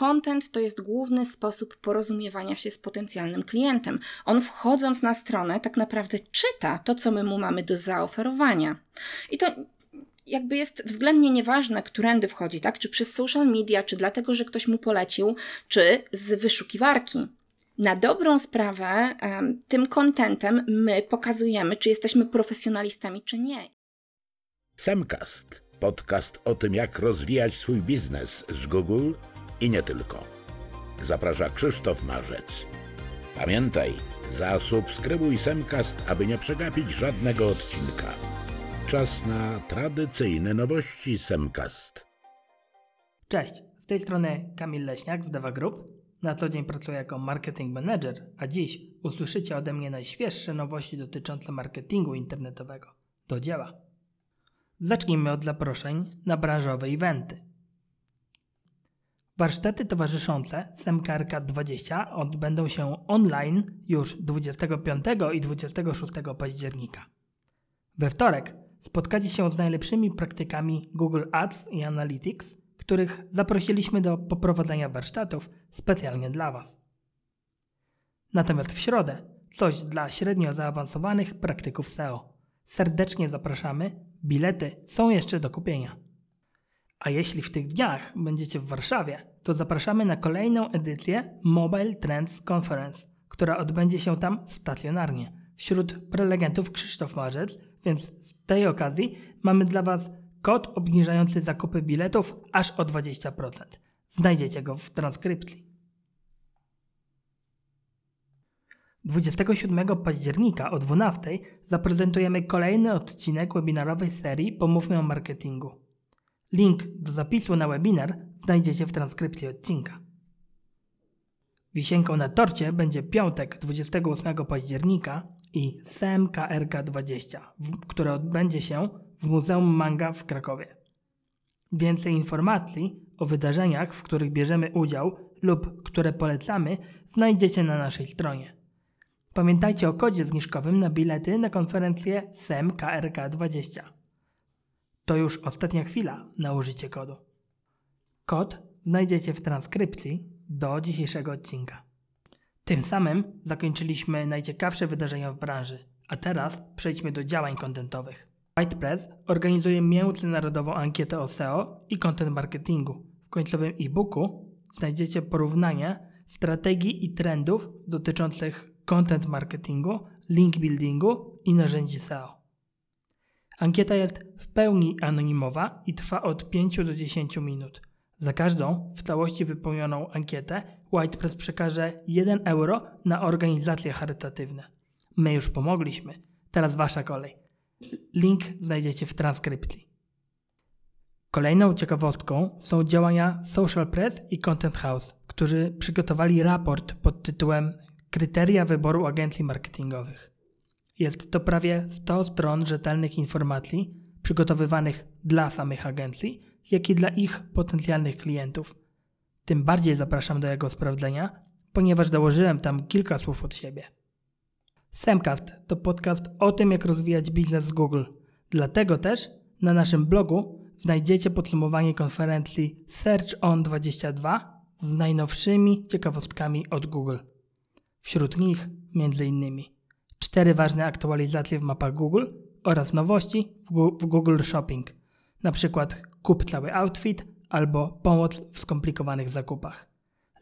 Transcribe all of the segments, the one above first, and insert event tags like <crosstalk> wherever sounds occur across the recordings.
content to jest główny sposób porozumiewania się z potencjalnym klientem. On wchodząc na stronę, tak naprawdę czyta to, co my mu mamy do zaoferowania. I to jakby jest względnie nieważne, którędy wchodzi, tak? Czy przez social media, czy dlatego, że ktoś mu polecił, czy z wyszukiwarki. Na dobrą sprawę, tym kontentem my pokazujemy, czy jesteśmy profesjonalistami, czy nie. Semcast. Podcast o tym, jak rozwijać swój biznes z Google i nie tylko. Zaprasza Krzysztof Marzec. Pamiętaj, zasubskrybuj Semcast, aby nie przegapić żadnego odcinka. Czas na tradycyjne nowości Semcast. Cześć, z tej strony Kamil Leśniak z Deva Group. Na co dzień pracuję jako marketing manager, a dziś usłyszycie ode mnie najświeższe nowości dotyczące marketingu internetowego. Do dzieła! Zacznijmy od zaproszeń na branżowe eventy. Warsztaty towarzyszące SEMKRK 20 odbędą się online już 25 i 26 października. We wtorek spotkacie się z najlepszymi praktykami Google Ads i Analytics, których zaprosiliśmy do poprowadzenia warsztatów specjalnie dla Was. Natomiast w środę coś dla średnio zaawansowanych praktyków SEO. Serdecznie zapraszamy, bilety są jeszcze do kupienia. A jeśli w tych dniach będziecie w Warszawie, to zapraszamy na kolejną edycję Mobile Trends Conference, która odbędzie się tam stacjonarnie. Wśród prelegentów Krzysztof Marzec, więc z tej okazji mamy dla Was kod obniżający zakupy biletów aż o 20%. Znajdziecie go w transkrypcji. 27 października o 12 zaprezentujemy kolejny odcinek webinarowej serii Pomówmy o marketingu. Link do zapisu na webinar znajdziecie w transkrypcji odcinka. Wisienką na torcie będzie piątek 28 października i SMKRK 20, które odbędzie się w Muzeum Manga w Krakowie. Więcej informacji o wydarzeniach, w których bierzemy udział lub które polecamy, znajdziecie na naszej stronie. Pamiętajcie o kodzie zniżkowym na bilety na konferencję SEM KRK 20. To już ostatnia chwila na użycie kodu. Kod znajdziecie w transkrypcji do dzisiejszego odcinka. Tym samym zakończyliśmy najciekawsze wydarzenia w branży, a teraz przejdźmy do działań kontentowych. WhitePress organizuje międzynarodową ankietę o SEO i content marketingu. W końcowym e-booku znajdziecie porównanie strategii i trendów dotyczących content marketingu, link buildingu i narzędzi SEO. Ankieta jest w pełni anonimowa i trwa od 5 do 10 minut. Za każdą w całości wypełnioną ankietę WhitePress przekaże 1 euro na organizacje charytatywne. My już pomogliśmy, teraz wasza kolej. Link znajdziecie w transkrypcji. Kolejną ciekawostką są działania Social Press i Content House, którzy przygotowali raport pod tytułem Kryteria wyboru agencji marketingowych. Jest to prawie 100 stron rzetelnych informacji przygotowywanych dla samych agencji, jak i dla ich potencjalnych klientów. Tym bardziej zapraszam do jego sprawdzenia, ponieważ dołożyłem tam kilka słów od siebie. Semcast to podcast o tym, jak rozwijać biznes z Google. Dlatego też na naszym blogu znajdziecie podsumowanie konferencji Search On 22 z najnowszymi ciekawostkami od Google. Wśród nich m.in. cztery ważne aktualizacje w mapach Google oraz nowości w Google Shopping, przykład kup cały outfit albo pomoc w skomplikowanych zakupach.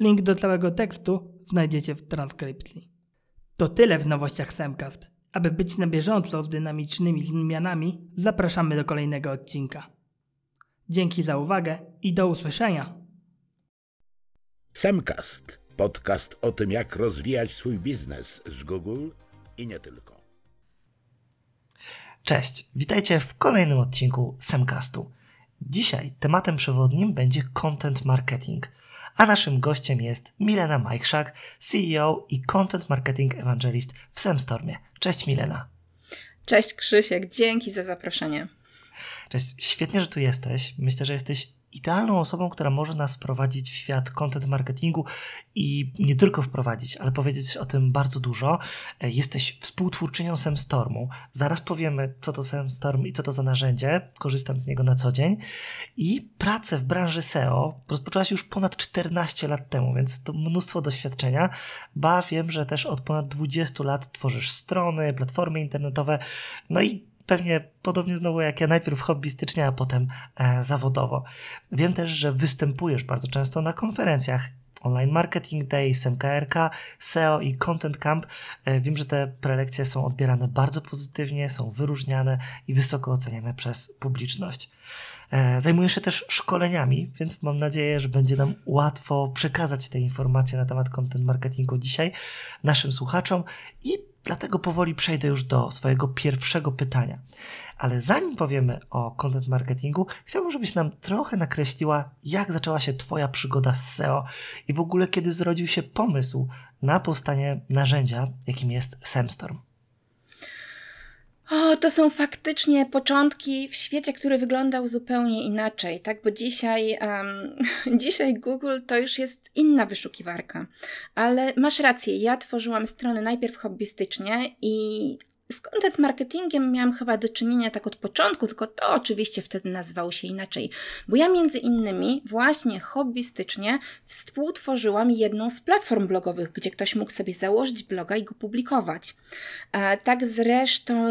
Link do całego tekstu znajdziecie w transkrypcji. To tyle w nowościach Semcast. Aby być na bieżąco z dynamicznymi zmianami, zapraszamy do kolejnego odcinka. Dzięki za uwagę i do usłyszenia. Semcast. Podcast o tym, jak rozwijać swój biznes z Google i nie tylko. Cześć, witajcie w kolejnym odcinku Semcastu. Dzisiaj tematem przewodnim będzie content marketing, a naszym gościem jest Milena Majchrzak, CEO i Content Marketing Evangelist w Semstormie. Cześć Milena. Cześć Krzysiek, dzięki za zaproszenie. Cześć, świetnie, że tu jesteś. Myślę, że jesteś idealną osobą, która może nas wprowadzić w świat content marketingu i nie tylko wprowadzić, ale powiedzieć o tym bardzo dużo. E, jesteś współtwórczynią Semstormu. Zaraz powiemy, co to Semstorm i co to za narzędzie. Korzystam z niego na co dzień. I pracę w branży SEO rozpoczęłaś już ponad 14 lat temu, więc to mnóstwo doświadczenia. Ba, wiem, że też od ponad 20 lat tworzysz strony, platformy internetowe. No i pewnie podobnie znowu jak ja, najpierw hobbystycznie, a potem e, zawodowo. Wiem też, że występujesz bardzo często na konferencjach Online Marketing Day, SMKRK, SEO i Content Camp. E, wiem, że te prelekcje są odbierane bardzo pozytywnie, są wyróżniane i wysoko oceniane przez publiczność. E, zajmujesz się też szkoleniami, więc mam nadzieję, że będzie nam łatwo przekazać te informacje na temat content marketingu dzisiaj naszym słuchaczom i dlatego powoli przejdę już do swojego pierwszego pytania. Ale zanim powiemy o content marketingu, chciałbym, żebyś nam trochę nakreśliła, jak zaczęła się Twoja przygoda z SEO i w ogóle kiedy zrodził się pomysł na powstanie narzędzia, jakim jest Semstorm. O, to są faktycznie początki w świecie, który wyglądał zupełnie inaczej, tak? Bo dzisiaj, um, <laughs> dzisiaj Google to już jest inna wyszukiwarka. Ale masz rację, ja tworzyłam strony najpierw hobbystycznie i z content marketingiem miałam chyba do czynienia tak od początku, tylko to oczywiście wtedy nazywało się inaczej, bo ja między innymi właśnie hobbystycznie współtworzyłam jedną z platform blogowych, gdzie ktoś mógł sobie założyć bloga i go publikować. E, tak zresztą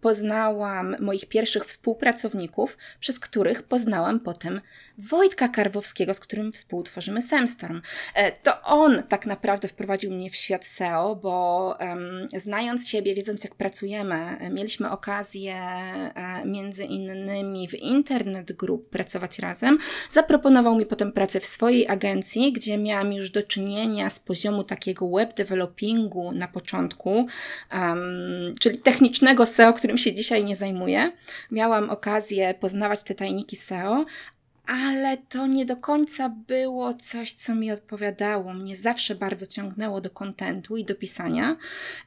poznałam moich pierwszych współpracowników, przez których poznałam potem Wojtka Karwowskiego, z którym współtworzymy Semstorm. E, to on tak naprawdę wprowadził mnie w świat SEO, bo um, znając siebie, wiedząc jak pracujemy, mieliśmy okazję e, między innymi w Internet Group pracować razem. Zaproponował mi potem pracę w swojej agencji, gdzie miałam już do czynienia z poziomu takiego web developingu na początku, um, czyli technicznego SEO, którym się dzisiaj nie zajmuję. Miałam okazję poznawać te tajniki SEO, ale to nie do końca było coś, co mi odpowiadało. Mnie zawsze bardzo ciągnęło do kontentu i do pisania.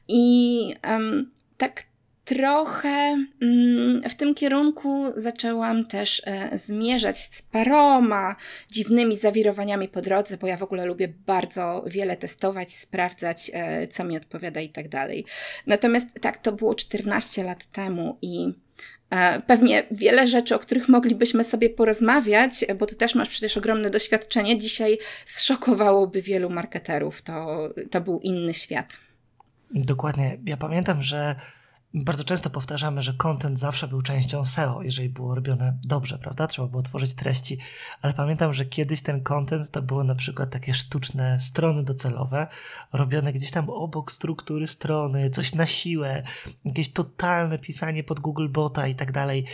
I um, tak trochę mm, w tym kierunku zaczęłam też e, zmierzać z paroma dziwnymi zawirowaniami po drodze, bo ja w ogóle lubię bardzo wiele testować, sprawdzać, e, co mi odpowiada i tak dalej. Natomiast tak, to było 14 lat temu i pewnie wiele rzeczy, o których moglibyśmy sobie porozmawiać, bo ty też masz przecież ogromne doświadczenie, dzisiaj zszokowałoby wielu marketerów. To, to był inny świat. Dokładnie. Ja pamiętam, że bardzo często powtarzamy, że content zawsze był częścią SEO, jeżeli było robione dobrze, prawda? Trzeba było tworzyć treści, ale pamiętam, że kiedyś ten content to były na przykład takie sztuczne strony docelowe, robione gdzieś tam obok struktury strony, coś na siłę, jakieś totalne pisanie pod Google Bota i tak dalej.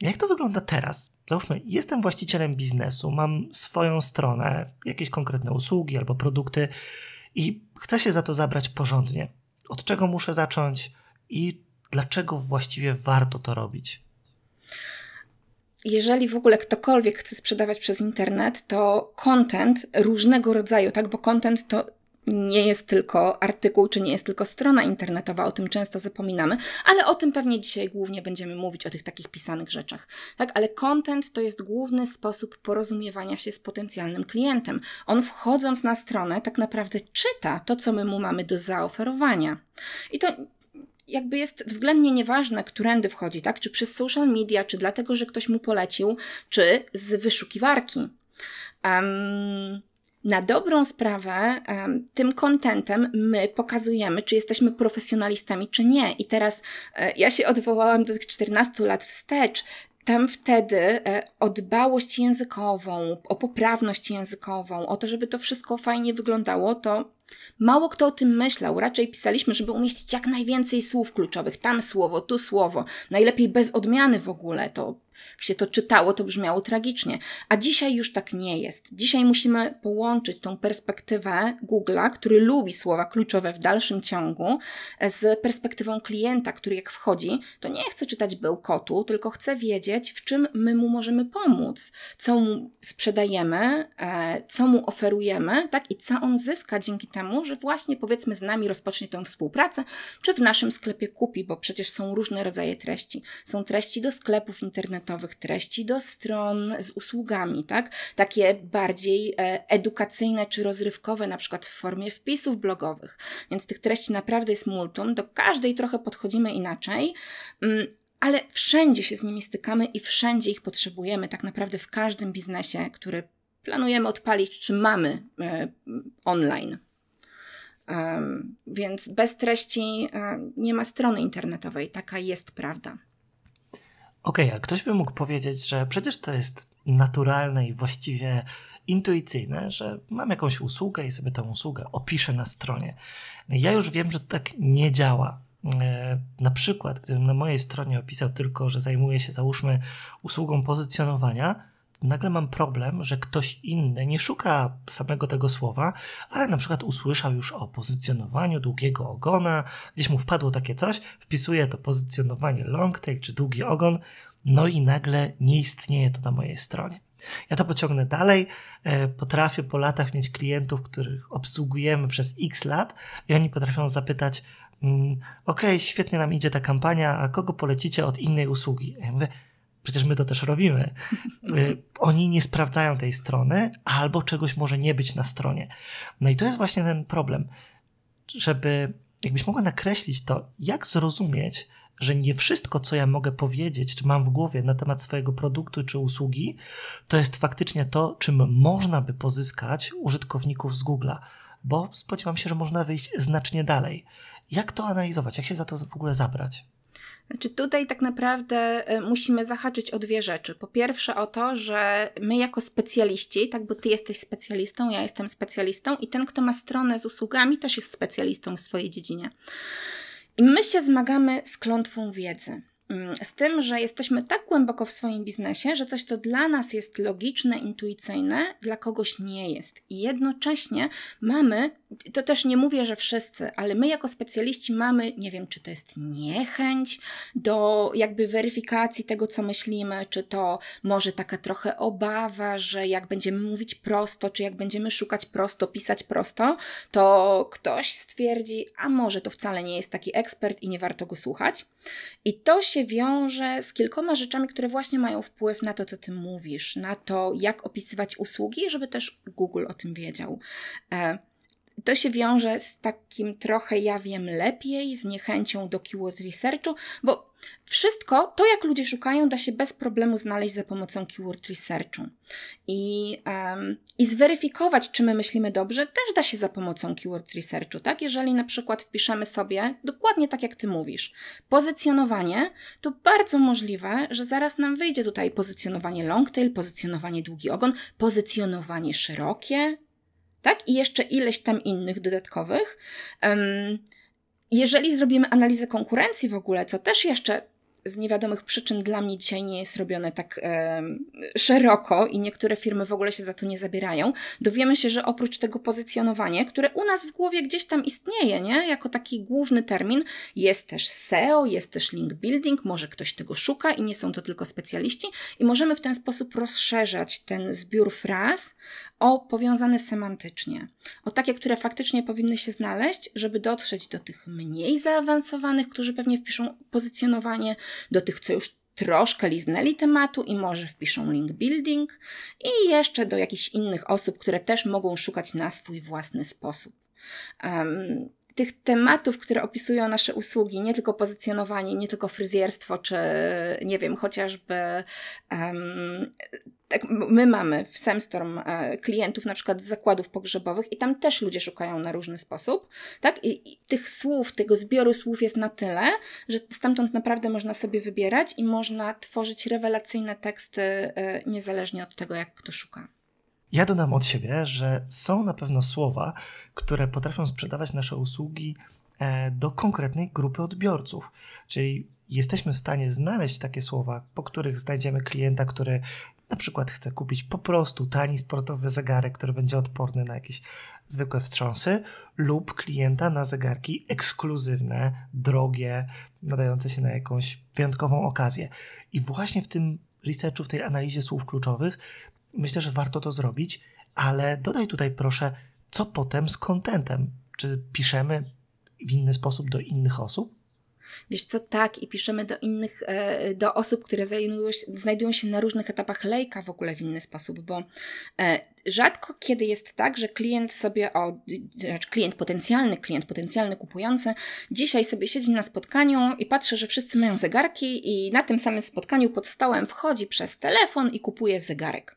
Jak to wygląda teraz? Załóżmy, jestem właścicielem biznesu, mam swoją stronę, jakieś konkretne usługi albo produkty i chcę się za to zabrać porządnie. Od czego muszę zacząć? I dlaczego właściwie warto to robić? jeżeli w ogóle ktokolwiek chce sprzedawać przez internet, to content różnego rodzaju, tak? Bo content to nie jest tylko artykuł, czy nie jest tylko strona internetowa, o tym często zapominamy, ale o tym pewnie dzisiaj głównie będziemy mówić, o tych takich pisanych rzeczach. Tak, ale content to jest główny sposób porozumiewania się z potencjalnym klientem. On wchodząc na stronę, tak naprawdę czyta to, co my mu mamy do zaoferowania. I to jakby jest względnie nieważne, którędy wchodzi, tak? Czy przez social media, czy dlatego, że ktoś mu polecił, czy z wyszukiwarki. Um, na dobrą sprawę, um, tym kontentem my pokazujemy, czy jesteśmy profesjonalistami, czy nie. I teraz e, ja się odwołałam do tych 14 lat wstecz. Tam wtedy e, o dbałość językową, o poprawność językową, o to, żeby to wszystko fajnie wyglądało, to Mało kto o tym myślał, raczej pisaliśmy, żeby umieścić jak najwięcej słów kluczowych. Tam słowo, tu słowo, najlepiej bez odmiany w ogóle. To jak się to czytało, to brzmiało tragicznie. A dzisiaj już tak nie jest. Dzisiaj musimy połączyć tą perspektywę Google'a, który lubi słowa kluczowe w dalszym ciągu, z perspektywą klienta, który jak wchodzi, to nie chce czytać bełkotu, tylko chce wiedzieć, w czym my mu możemy pomóc, co mu sprzedajemy, e, co mu oferujemy, tak i co on zyska dzięki temu, że właśnie powiedzmy z nami rozpocznie tę współpracę, czy w naszym sklepie kupi, bo przecież są różne rodzaje treści. Są treści do sklepów internetowych, treści do stron z usługami, tak? Takie bardziej e, edukacyjne czy rozrywkowe, na przykład w formie wpisów blogowych. Więc tych treści naprawdę jest multum. Do każdej trochę podchodzimy inaczej. Mm, ale wszędzie się z nimi stykamy i wszędzie ich potrzebujemy, tak naprawdę w każdym biznesie, który planujemy odpalić, czy mamy e, online. Więc bez treści um, nie ma strony internetowej. Taka jest prawda. Okej, okay, a ktoś by mógł powiedzieć, że przecież to jest naturalne i właściwie intuicyjne, że mam jakąś usługę i sobie tę usługę opiszę na stronie. Ja już wiem, że to tak nie działa. E, na przykład, gdybym na mojej stronie opisał tylko, że zajmuję się, załóżmy, usługą pozycjonowania, nagle mam problem, że ktoś inny nie szuka samego tego słowa, ale na przykład usłyszał już o pozycjonowaniu długiego ogona, gdzieś mu wpadło takie coś, wpisuje to pozycjonowanie long tail czy długi ogon, no i nagle nie istnieje to na mojej stronie. Ja to pociągnę dalej. E, potrafię po latach mieć klientów, których obsługujemy przez x lat, i oni potrafią zapytać: mm, OK, świetnie nam idzie ta kampania, a kogo polecicie od innej usługi? Ja mówię, Przecież my to też robimy. E, <laughs> oni nie sprawdzają tej strony, albo czegoś może nie być na stronie. No i to jest właśnie ten problem, żeby, jakbyś mogła nakreślić to, jak zrozumieć, że nie wszystko, co ja mogę powiedzieć, czy mam w głowie na temat swojego produktu czy usługi, to jest faktycznie to, czym można by pozyskać użytkowników z Google'a, bo spodziewam się, że można wyjść znacznie dalej. Jak to analizować? Jak się za to w ogóle zabrać? Znaczy tutaj tak naprawdę e, musimy zahaczyć o dwie rzeczy. Po pierwsze o to, że my jako specjaliści, tak, bo ty jesteś specjalistą, ja jestem specjalistą i ten, kto ma stronę z usługami, też jest specjalistą w swojej dziedzinie. I my się zmagamy z klątwą wiedzy. Mm, z tym, że jesteśmy tak głęboko w swoim biznesie, że coś, co dla nas jest logiczne, intuicyjne, dla kogoś nie jest. I jednocześnie mamy, to też nie mówię, że wszyscy, ale my jako specjaliści mamy, nie wiem, czy to jest niechęć do jakby weryfikacji tego, co myślimy, czy to może taka trochę obawa, że jak będziemy mówić prosto, czy jak będziemy szukać prosto, pisać prosto, to ktoś stwierdzi, a może to wcale nie jest taki ekspert i nie warto go słuchać. I to się wiąże z kilkoma rzeczami, które właśnie mają wpływ na to, co ty mówisz, na to, jak opisywać usługi, żeby też Google o tym wiedział. E, to się wiąże z takim trochę ja wiem lepiej, z niechęcią do keyword researchu, bo wszystko, to jak ludzie szukają, da się bez problemu znaleźć za pomocą keyword researchu. I, um, I zweryfikować, czy my myślimy dobrze, też da się za pomocą keyword researchu, tak? Jeżeli na przykład wpiszemy sobie, dokładnie tak jak ty mówisz, pozycjonowanie, to bardzo możliwe, że zaraz nam wyjdzie tutaj pozycjonowanie long tail, pozycjonowanie długi ogon, pozycjonowanie szerokie, tak? I jeszcze ileś tam innych dodatkowych. Um, jeżeli zrobimy analizę konkurencji w ogóle, co też jeszcze z niewiadomych przyczyn dla mnie dzisiaj nie jest robione tak e, szeroko i niektóre firmy w ogóle się za to nie zabierają, dowiemy się, że oprócz tego pozycjonowania, które u nas w głowie gdzieś tam istnieje, nie? jako taki główny termin, jest też SEO, jest też link building, może ktoś tego szuka i nie są to tylko specjaliści i możemy w ten sposób rozszerzać ten zbiór fraz o powiązane semantycznie, o takie, które faktycznie powinny się znaleźć, żeby dotrzeć do tych mniej zaawansowanych, którzy pewnie wpiszą pozycjonowanie, do tych, co już troszkę liznęli tematu i może wpiszą link building i jeszcze do jakichś innych osób, które też mogą szukać na swój własny sposób. Um, tych tematów, które opisują nasze usługi, nie tylko pozycjonowanie, nie tylko fryzjerstwo, czy nie wiem, chociażby um, tak, my mamy w Semstorm e, klientów na przykład z zakładów pogrzebowych i tam też ludzie szukają na różny sposób, tak? I, I, tych słów, tego zbioru słów jest na tyle, że stamtąd naprawdę można sobie wybierać i można tworzyć rewelacyjne teksty e, niezależnie od tego, jak kto szuka. Ja dodam od siebie, że są na pewno słowa, które potrafią sprzedawać nasze usługi e, do konkretnej grupy odbiorców. Czyli jesteśmy w stanie znaleźć takie słowa, po których znajdziemy klienta, który na przykład chce kupić po prostu tani sportowy zegarek, który będzie odporny na jakieś zwykłe wstrząsy, lub klienta na zegarki ekskluzywne, drogie, nadające się na jakąś wyjątkową okazję. I właśnie w tym researchu, w tej analizie słów kluczowych, myślę, że warto to zrobić, ale dodaj tutaj proszę, co potem z kontentem? Czy piszemy w inny sposób do innych osób? Wiesz co, tak, i piszemy do innych, e, do osób, które znajdują się na różnych etapach lejka w ogóle w inny sposób, bo e, rzadko kiedy jest tak, że klient sobie, o, znaczy klient potencjalny, klient potencjalny kupujący, dzisiaj sobie siedzi na spotkaniu i patrzy, że wszyscy mają zegarki i na tym samym spotkaniu pod stołem wchodzi przez telefon i kupuje zegarek.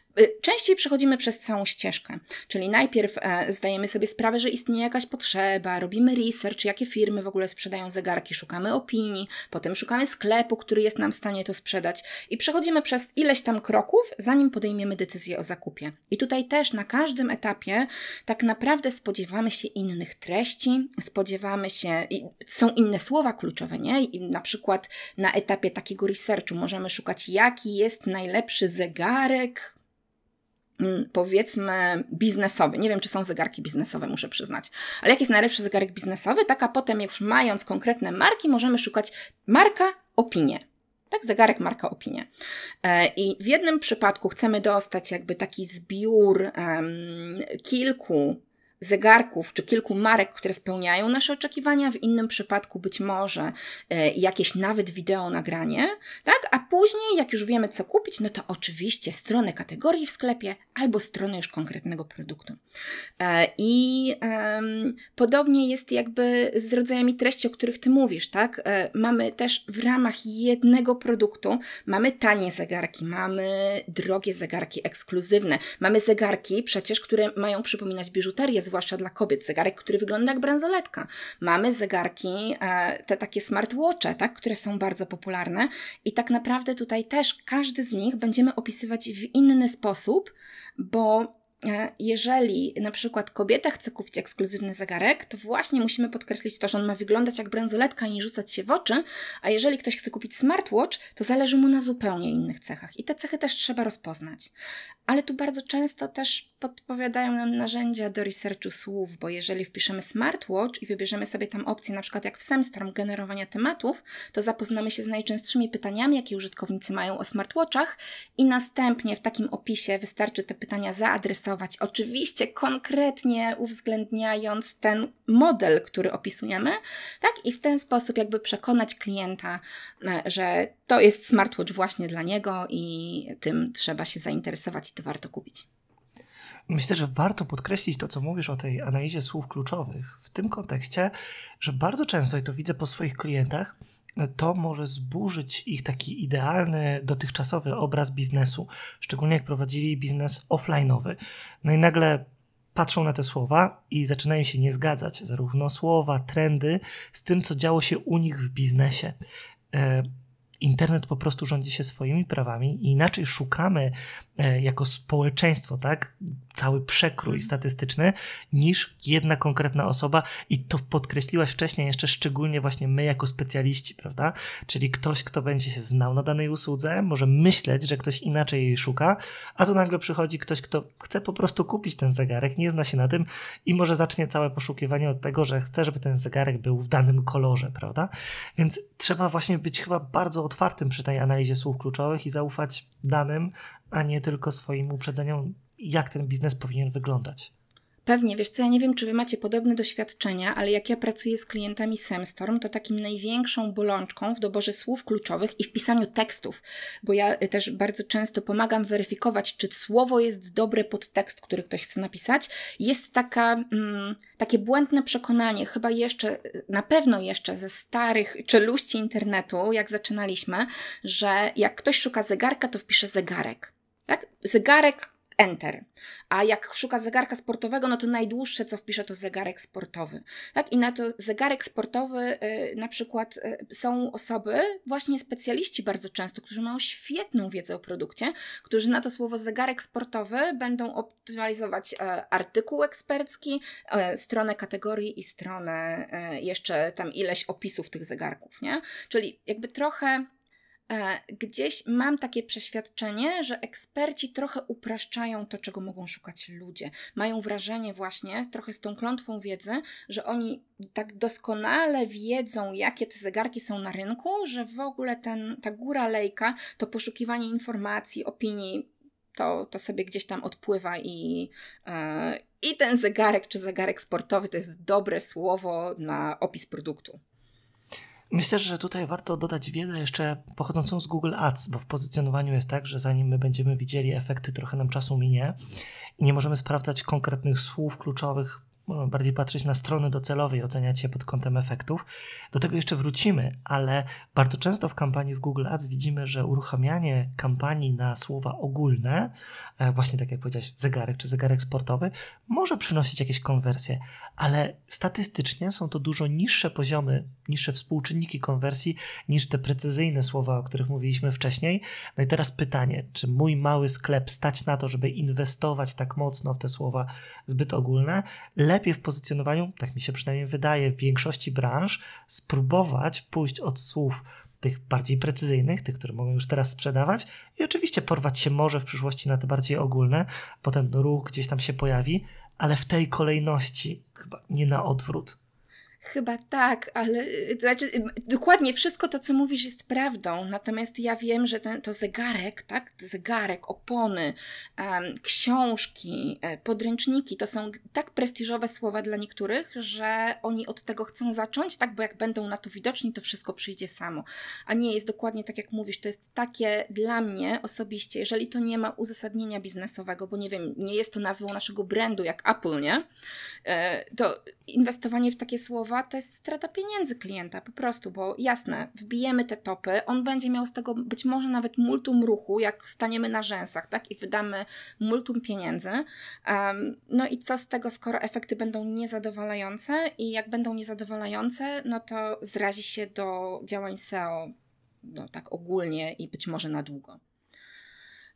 częściej przechodzimy przez całą ścieżkę, czyli najpierw e, zdajemy sobie sprawę, że istnieje jakaś potrzeba, robimy research, jakie firmy w ogóle sprzedają zegarki, szukamy opinii, potem szukamy sklepu, który jest nam w stanie to sprzedać i przechodzimy przez ileś tam kroków, zanim podejmiemy decyzję o zakupie. I tutaj też na każdym etapie tak naprawdę spodziewamy się innych treści, spodziewamy się, są inne słowa kluczowe, nie? I na przykład na etapie takiego researchu możemy szukać, jaki jest najlepszy zegarek, powiedzmy biznesowy. Nie wiem, czy są zegarki biznesowe, muszę przyznać. Ale jaki jest najlepszy zegarek biznesowy? Tak, a potem już mając konkretne marki, możemy szukać marka, opinie. Tak, zegarek, marka, opinie. E, I w jednym przypadku chcemy dostać jakby taki zbiór um, kilku zegarków czy kilku marek, które spełniają nasze oczekiwania, w innym przypadku być może e, jakieś nawet wideo nagranie, tak? A później, jak już wiemy, co kupić, no to oczywiście stronę kategorii w sklepie albo stronę już konkretnego produktu. E, I podobnie jest jakby z rodzajami treści, o których Ty mówisz, tak? E, mamy też w ramach jednego produktu, mamy tanie zegarki, mamy drogie zegarki ekskluzywne, mamy zegarki przecież, które mają przypominać biżuterię, zwłaszcza dla kobiet, zegarek, który wygląda jak bransoletka. Mamy zegarki, e, te takie smartwatche, tak, które są bardzo popularne i tak naprawdę tutaj też każdy z nich będziemy opisywać w inny sposób, bo jeżeli na przykład kobieta chce kupić ekskluzywny zegarek, to właśnie musimy podkreślić to, że on ma wyglądać jak bransoletka i nie rzucać się w oczy, a jeżeli ktoś chce kupić smartwatch, to zależy mu na zupełnie innych cechach i te cechy też trzeba rozpoznać. Ale tu bardzo często też podpowiadają nam narzędzia do researchu słów, bo jeżeli wpiszemy smartwatch i wybierzemy sobie tam opcję na przykład jak w Semstorm generowania tematów, to zapoznamy się z najczęstszymi pytaniami, jakie użytkownicy mają o smartwatchach i następnie w takim opisie wystarczy te pytania zaadresować Oczywiście konkretnie uwzględniając ten model, który opisujemy, tak? I w ten sposób jakby przekonać klienta, e, że to jest smartwatch właśnie dla niego i tym trzeba się zainteresować i to warto kupić. Myślę, że warto podkreślić to, co mówisz o tej analizie słów kluczowych w tym kontekście, że bardzo często, i to widzę po swoich klientach, to może zburzyć ich taki idealny, dotychczasowy obraz biznesu, szczególnie jak prowadzili biznes offline'owy. No i nagle patrzą na te słowa i zaczynają się nie zgadzać, zarówno słowa, trendy, z tym, co działo się u nich w biznesie. Internet po prostu rządzi się swoimi prawami i inaczej szukamy e, jako społeczeństwo, tak, cały przekrój mhm. statystyczny, niż jedna konkretna osoba i to podkreśliłaś wcześniej jeszcze szczególnie właśnie my jako specjaliści, prawda? Czyli ktoś, kto będzie się znał na danej usłudze, może myśleć, że ktoś inaczej jej szuka, a tu nagle przychodzi ktoś, kto chce po prostu kupić ten zegarek, nie zna się na tym i może zacznie całe poszukiwanie od tego, że chce, żeby ten zegarek był w danym kolorze, prawda? Więc trzeba właśnie być chyba bardzo otwartym przy tej analizie słów kluczowych i zaufać danym, a nie tylko swoim uprzedzeniom jak ten biznes powinien wyglądać. Pewnie, wiesz co, ja nie wiem, czy wy macie podobne doświadczenia, ale jak ja pracuję z klientami Semstorm, to takim największą bolączką w doborze słów kluczowych i w pisaniu tekstów, bo ja y, też bardzo często pomagam weryfikować, czy słowo jest dobre pod tekst, który ktoś chce napisać, jest taka, mm, takie błędne przekonanie, chyba jeszcze, y, na pewno jeszcze ze starych czeluści internetu, jak zaczynaliśmy, że jak ktoś szuka zegarka, to wpisze zegarek. Tak? Zegarek Enter. A jak szuka zegarka sportowego, no to najdłuższe, co wpisze, to zegarek sportowy. Tak? I na to zegarek sportowy y, na przykład y, są osoby, właśnie specjaliści bardzo często, którzy mają świetną wiedzę o produkcie, którzy na to słowo zegarek sportowy będą optymalizować e, artykuł ekspercki, e, stronę kategorii i stronę e, jeszcze tam ileś opisów tych zegarków, nie? Czyli jakby trochę gdzieś mam takie przeświadczenie, że eksperci trochę upraszczają to, czego mogą szukać ludzie. Mają wrażenie właśnie, trochę z tą klątwą wiedzy, że oni tak doskonale wiedzą, jakie te zegarki są na rynku, że w ogóle ten, ta góra lejka, to poszukiwanie informacji, opinii, to, to sobie gdzieś tam odpływa i, e, i ten zegarek czy zegarek sportowy to jest dobre słowo na opis produktu. Myślę, że tutaj warto dodać wiele jeszcze pochodzącą z Google Ads, bo w pozycjonowaniu jest tak, że zanim my będziemy widzieli efekty, trochę nam czasu minie i nie możemy sprawdzać konkretnych słów kluczowych bardziej patrzeć na strony docelowe i oceniać je pod kątem efektów. Do tego jeszcze wrócimy, ale bardzo często w kampanii w Google Ads widzimy, że uruchamianie kampanii na słowa ogólne, e, właśnie tak jak powiedziałeś, zegarek czy zegarek sportowy, może przynosić jakieś konwersje, ale statystycznie są to dużo niższe poziomy, niższe współczynniki konwersji niż te precyzyjne słowa, o których mówiliśmy wcześniej. No i teraz pytanie, czy mój mały sklep stać na to, żeby inwestować tak mocno w te słowa zbyt ogólne? Lepiej w pozycjonowaniu, tak mi się przynajmniej wydaje, w większości branż spróbować pójść od słów tych bardziej precyzyjnych, tych, które mogą już teraz sprzedawać i oczywiście porwać się może w przyszłości na te bardziej ogólne, potem ruch gdzieś tam się pojawi, ale w tej kolejności, chyba nie na odwrót. Chyba tak, ale y, znaczy, y, dokładnie wszystko to, co mówisz, jest prawdą. Natomiast ja wiem, że ten, to zegarek, tak? Zegarek, opony, um, książki, e, podręczniki to są tak prestiżowe słowa dla niektórych, że oni od tego chcą zacząć, tak? Bo jak będą na to widoczni, to wszystko przyjdzie samo. A nie jest dokładnie tak, jak mówisz. To jest takie dla mnie osobiście, jeżeli to nie ma uzasadnienia biznesowego, bo nie wiem, nie jest to nazwą naszego brandu jak Apple, nie? E, to inwestowanie w takie słowa to jest strata pieniędzy klienta po prostu, bo jasne, wbijemy te topy, on będzie miał z tego być może nawet multum ruchu, jak staniemy na rzęsach, tak, i wydamy multum pieniędzy. Um, no i co z tego, skoro efekty będą niezadowalające i jak będą niezadowalające, no to zrazi się do działań SEO, no tak ogólnie i być może na długo.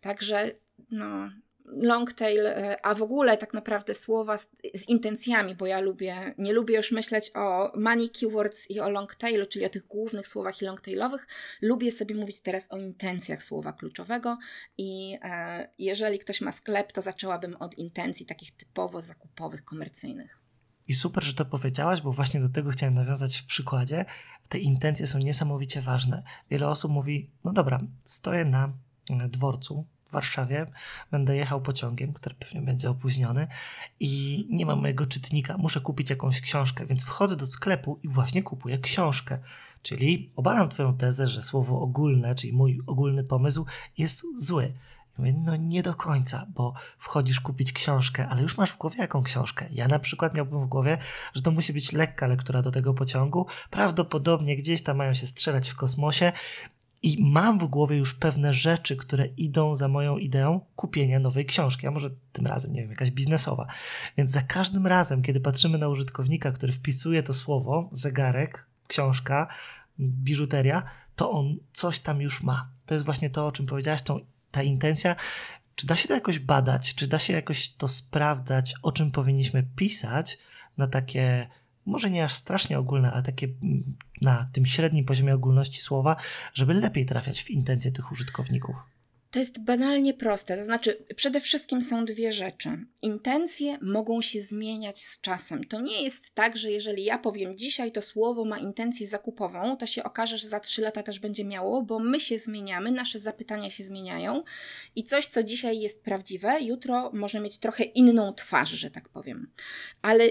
Także no, long tail, e, a w ogóle tak naprawdę słowa z, z, intencjami, bo ja lubię, nie lubię już myśleć o money keywords i o long tailu, czyli o tych głównych słowach i long tailowych. Lubię sobie mówić teraz o intencjach słowa kluczowego i e, jeżeli ktoś ma sklep, to zaczęłabym od intencji takich typowo zakupowych, komercyjnych. I super, że to powiedziałaś, bo właśnie do tego chciałem nawiązać w przykładzie. Te intencje są niesamowicie ważne. Wiele osób mówi: No dobra, stoję na e, dworcu, w Warszawie, będę jechał pociągiem, który pewnie będzie opóźniony i nie mam mojego czytnika, muszę kupić jakąś książkę, więc wchodzę do sklepu i właśnie kupuję książkę. Czyli obalam Twoją tezę, że słowo ogólne, czyli mój ogólny pomysł jest zły. No nie do końca, bo wchodzisz kupić książkę, ale już masz w głowie jaką książkę. Ja na przykład miałbym w głowie, że to musi być lekka lektura do tego pociągu. Prawdopodobnie gdzieś tam mają się strzelać w kosmosie i mam w głowie już pewne rzeczy, które idą za moją ideą kupienia nowej książki, a może tym razem, nie wiem, jakaś biznesowa. Więc za każdym razem, kiedy patrzymy na użytkownika, który wpisuje to słowo, zegarek, książka, biżuteria, to on coś tam już ma. To jest właśnie to, o czym powiedziałaś, tą, ta intencja. Czy da się to jakoś badać, czy da się jakoś to sprawdzać, o czym powinniśmy pisać na takie może nie aż strasznie ogólne, ale takie mm, na tym średnim poziomie ogólności słowa, żeby lepiej trafiać w intencje tych użytkowników? To jest banalnie proste. To znaczy, przede wszystkim są dwie rzeczy. Intencje mogą się zmieniać z czasem. To nie jest tak, że jeżeli ja powiem dzisiaj to słowo ma intencję zakupową, to się okaże, że za trzy lata też będzie miało, bo my się zmieniamy, nasze zapytania się zmieniają i coś, co dzisiaj jest prawdziwe, jutro może mieć trochę inną twarz, że tak powiem. Ale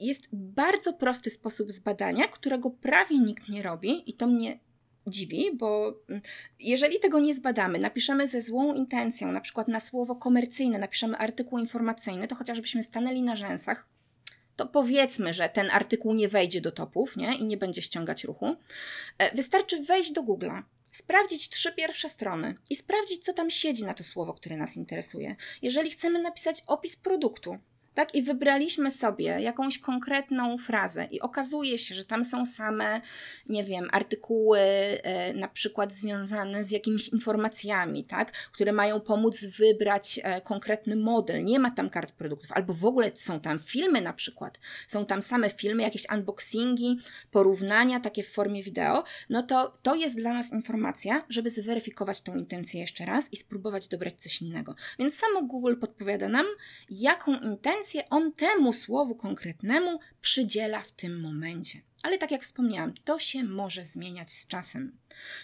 jest bardzo prosty sposób zbadania, którego prawie nikt nie robi i to mnie dziwi, bo mm, jeżeli tego nie zbadamy, napiszemy ze złą intencją, na przykład na słowo komercyjne, napiszemy artykuł informacyjny, to chociażbyśmy stanęli na rzęsach, to powiedzmy, że ten artykuł nie wejdzie do topów nie? i nie będzie ściągać ruchu. E, wystarczy wejść do Google'a, sprawdzić trzy pierwsze strony i sprawdzić, co tam siedzi na to słowo, które nas interesuje. Jeżeli chcemy napisać opis produktu, tak? I wybraliśmy sobie jakąś konkretną frazę, i okazuje się, że tam są same, nie wiem, artykuły e, na przykład związane z jakimiś informacjami, tak? które mają pomóc wybrać e, konkretny model. Nie ma tam kart produktów, albo w ogóle są tam filmy na przykład. Są tam same filmy, jakieś unboxingi, porównania takie w formie wideo. No to to jest dla nas informacja, żeby zweryfikować tą intencję jeszcze raz i spróbować dobrać coś innego. Więc samo Google podpowiada nam, jaką intencję intencję on temu słowu konkretnemu przydziela w tym momencie. Ale tak jak wspomniałam, to się może zmieniać z czasem.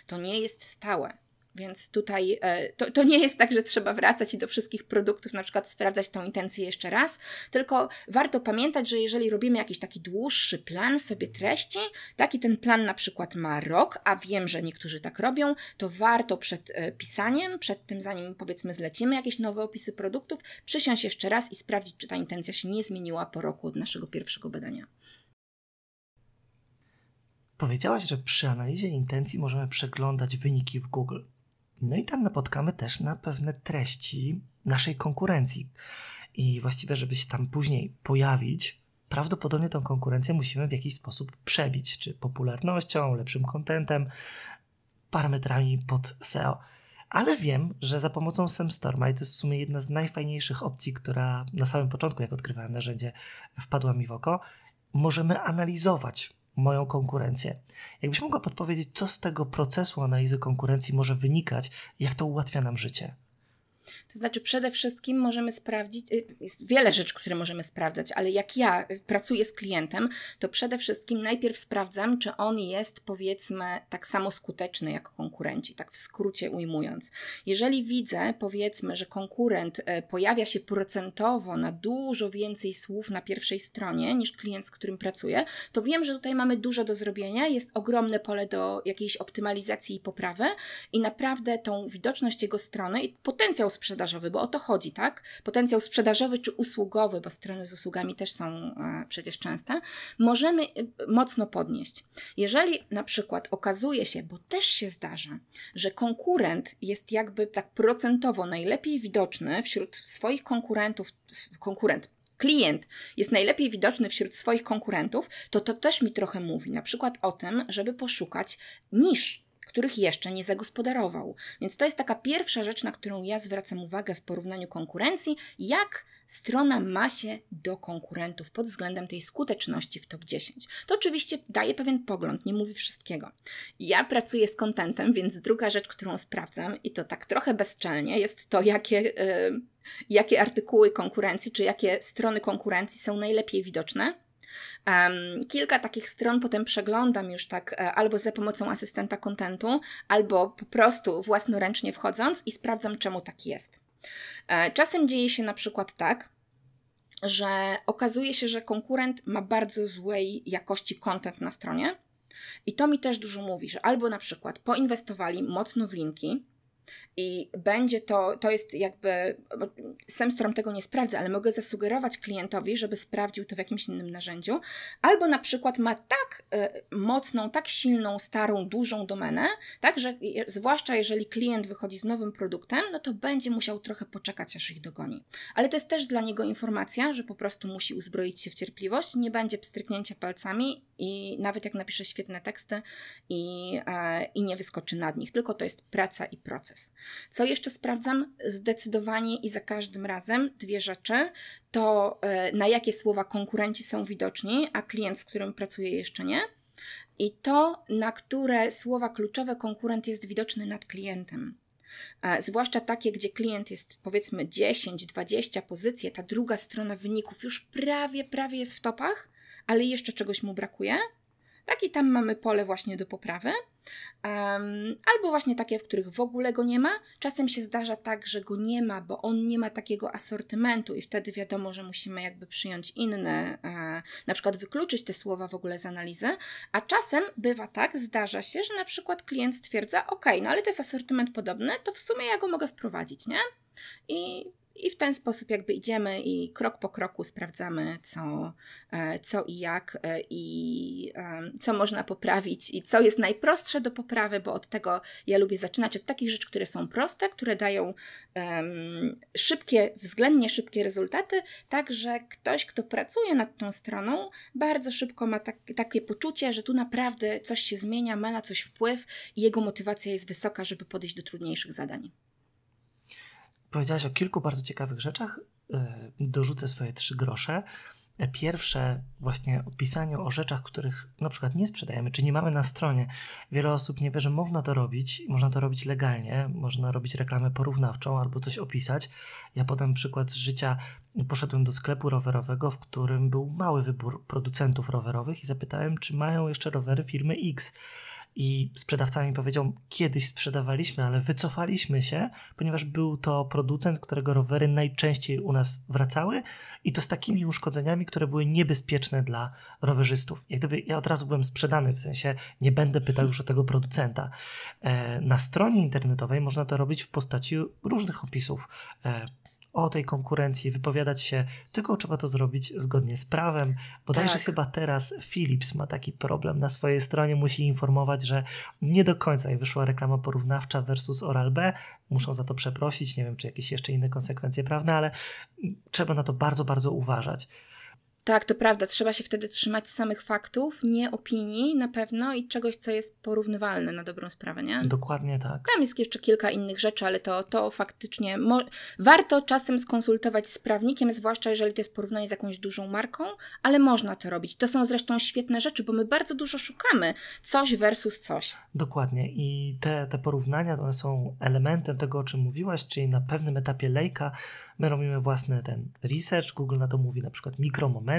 To nie jest stałe. Więc tutaj e, to, to nie jest tak, że trzeba wracać i do wszystkich produktów na przykład sprawdzać tą intencję jeszcze raz, tylko warto pamiętać, że jeżeli robimy jakiś taki dłuższy plan sobie treści, taki ten plan na przykład ma rok, a wiem, że niektórzy tak robią, to warto przed e, pisaniem, przed tym zanim powiedzmy zlecimy jakieś nowe opisy produktów, przysiąść jeszcze raz i sprawdzić, czy ta intencja się nie zmieniła po roku od naszego pierwszego badania. Powiedziałaś, że przy analizie intencji możemy przeglądać wyniki w Google. No i tam napotkamy też na pewne treści naszej konkurencji. I właściwie, żeby się tam później pojawić, prawdopodobnie tą konkurencję musimy w jakiś sposób przebić, czy popularnością, lepszym kontentem, parametrami pod SEO. Ale wiem, że za pomocą SEMStorma, i to jest w sumie jedna z najfajniejszych opcji, która na samym początku, jak odkrywałem narzędzie, wpadła mi w oko, możemy analizować moją konkurencję. Jakbyś mogła podpowiedzieć, co z tego procesu analizy konkurencji może wynikać, jak to ułatwia nam życie? To znaczy, przede wszystkim możemy sprawdzić, y, jest wiele rzeczy, które możemy sprawdzać, ale jak ja pracuję z klientem, to przede wszystkim najpierw sprawdzam, czy on jest, powiedzmy, tak samo skuteczny jak konkurenci, tak w skrócie ujmując. Jeżeli widzę, powiedzmy, że konkurent e, pojawia się procentowo na dużo więcej słów na pierwszej stronie niż klient, z którym pracuję, to wiem, że tutaj mamy dużo do zrobienia, jest ogromne pole do jakiejś optymalizacji i poprawy i naprawdę tą widoczność jego strony i potencjał sprzedażowy, bo o to chodzi, tak? Potencjał sprzedażowy czy usługowy, bo strony z usługami też są e, przecież częste, możemy e, mocno podnieść. Jeżeli na przykład okazuje się, bo też się zdarza, że konkurent jest jakby tak procentowo najlepiej widoczny wśród swoich konkurentów, konkurent, klient jest najlepiej widoczny wśród swoich konkurentów, to to też mi trochę mówi, na przykład o tym, żeby poszukać niż których jeszcze nie zagospodarował. Więc to jest taka pierwsza rzecz, na którą ja zwracam uwagę w porównaniu konkurencji, jak strona ma się do konkurentów pod względem tej skuteczności w top 10. To oczywiście daje pewien pogląd, nie mówi wszystkiego. Ja pracuję z kontentem, więc druga rzecz, którą sprawdzam, i to tak trochę bezczelnie, jest to, jakie. Yy, jakie artykuły konkurencji, czy jakie strony konkurencji są najlepiej widoczne kilka takich stron potem przeglądam już tak e, albo za pomocą asystenta kontentu, albo po prostu własnoręcznie wchodząc i sprawdzam, czemu tak jest. E, czasem dzieje się na przykład tak, że okazuje się, że konkurent ma bardzo złej jakości content na stronie. I to mi też dużo mówi, że albo na przykład poinwestowali mocno w linki, i będzie to, to jest jakby, Semstrom tego nie sprawdza, ale mogę zasugerować klientowi, żeby sprawdził to w jakimś innym narzędziu, albo na przykład ma tak y, mocną, tak silną, starą, dużą domenę, tak, że zwłaszcza jeżeli klient wychodzi z nowym produktem, no to będzie musiał trochę poczekać, aż ich dogoni. Ale to jest też dla niego informacja, że po prostu musi uzbroić się w cierpliwość, nie będzie pstryknięcia palcami i nawet jak napisze świetne teksty i, e, i nie wyskoczy nad nich, tylko to jest praca i proces. Co jeszcze sprawdzam? Zdecydowanie i za każdym razem dwie rzeczy. To e, na jakie słowa konkurenci są widoczni, a klient, z którym pracuję jeszcze nie. I to, na które słowa kluczowe konkurent jest widoczny nad klientem. E, zwłaszcza takie, gdzie klient jest powiedzmy 10-20 pozycje, ta druga strona wyników już prawie, prawie jest w topach, ale jeszcze czegoś mu brakuje. Tak i tam mamy pole właśnie do poprawy. Um, albo właśnie takie, w których w ogóle go nie ma. Czasem się zdarza tak, że go nie ma, bo on nie ma takiego asortymentu i wtedy wiadomo, że musimy jakby przyjąć inne, e, na przykład wykluczyć te słowa w ogóle z analizy. A czasem bywa tak, zdarza się, że na przykład klient stwierdza, ok, no ale to jest asortyment podobny, to w sumie ja go mogę wprowadzić, nie? I i w ten sposób jakby idziemy i krok po kroku sprawdzamy, co, e, co i jak e, i co można poprawić i co jest najprostsze do poprawy, bo od tego ja lubię zaczynać, od takich rzeczy, które są proste, które dają um, szybkie, względnie szybkie rezultaty, tak że ktoś, kto pracuje nad tą stroną, bardzo szybko ma tak, takie poczucie, że tu naprawdę coś się zmienia, ma na coś wpływ i jego motywacja jest wysoka, żeby podejść do trudniejszych zadań. Powiedziałaś o kilku bardzo ciekawych rzeczach. E, dorzucę swoje trzy grosze. Pierwsze, właśnie o pisaniu o rzeczach, których na przykład nie sprzedajemy, czy nie mamy na stronie. Wiele osób nie wie, że można to robić, można to robić legalnie, można robić reklamę porównawczą albo coś opisać. Ja podam przykład z życia. Poszedłem do sklepu rowerowego, w którym był mały wybór producentów rowerowych i zapytałem, czy mają jeszcze rowery firmy X i sprzedawca mi powiedział, kiedyś sprzedawaliśmy, ale wycofaliśmy się, ponieważ był to producent, którego rowery najczęściej u nas wracały i to z takimi uszkodzeniami, które były niebezpieczne dla rowerzystów. Jak gdyby ja od razu byłem sprzedany, w sensie nie będę pytał już o tego producenta. E, na stronie internetowej można to robić w postaci różnych opisów e, o tej konkurencji, wypowiadać się, tylko trzeba to zrobić zgodnie z prawem. Bodajże tak. chyba teraz Philips ma taki problem na swojej stronie, musi informować, że nie do końca wyszła reklama porównawcza versus Oral-B, muszą za to przeprosić, nie wiem czy jakieś jeszcze inne konsekwencje prawne, ale trzeba na to bardzo, bardzo uważać. Tak, to prawda. Trzeba się wtedy trzymać samych faktów, nie opinii na pewno i czegoś, co jest porównywalne na dobrą sprawę, nie? Dokładnie tak. Tam jest jeszcze kilka innych rzeczy, ale to, to faktycznie warto czasem skonsultować z prawnikiem, zwłaszcza jeżeli to jest porównanie z jakąś dużą marką, ale można to robić. To są zresztą świetne rzeczy, bo my bardzo dużo szukamy. Coś versus coś. Dokładnie. I te, te porównania one są elementem tego, o czym mówiłaś, czyli na pewnym etapie lejka my robimy własny ten research, Google na to mówi na przykład mikromomenty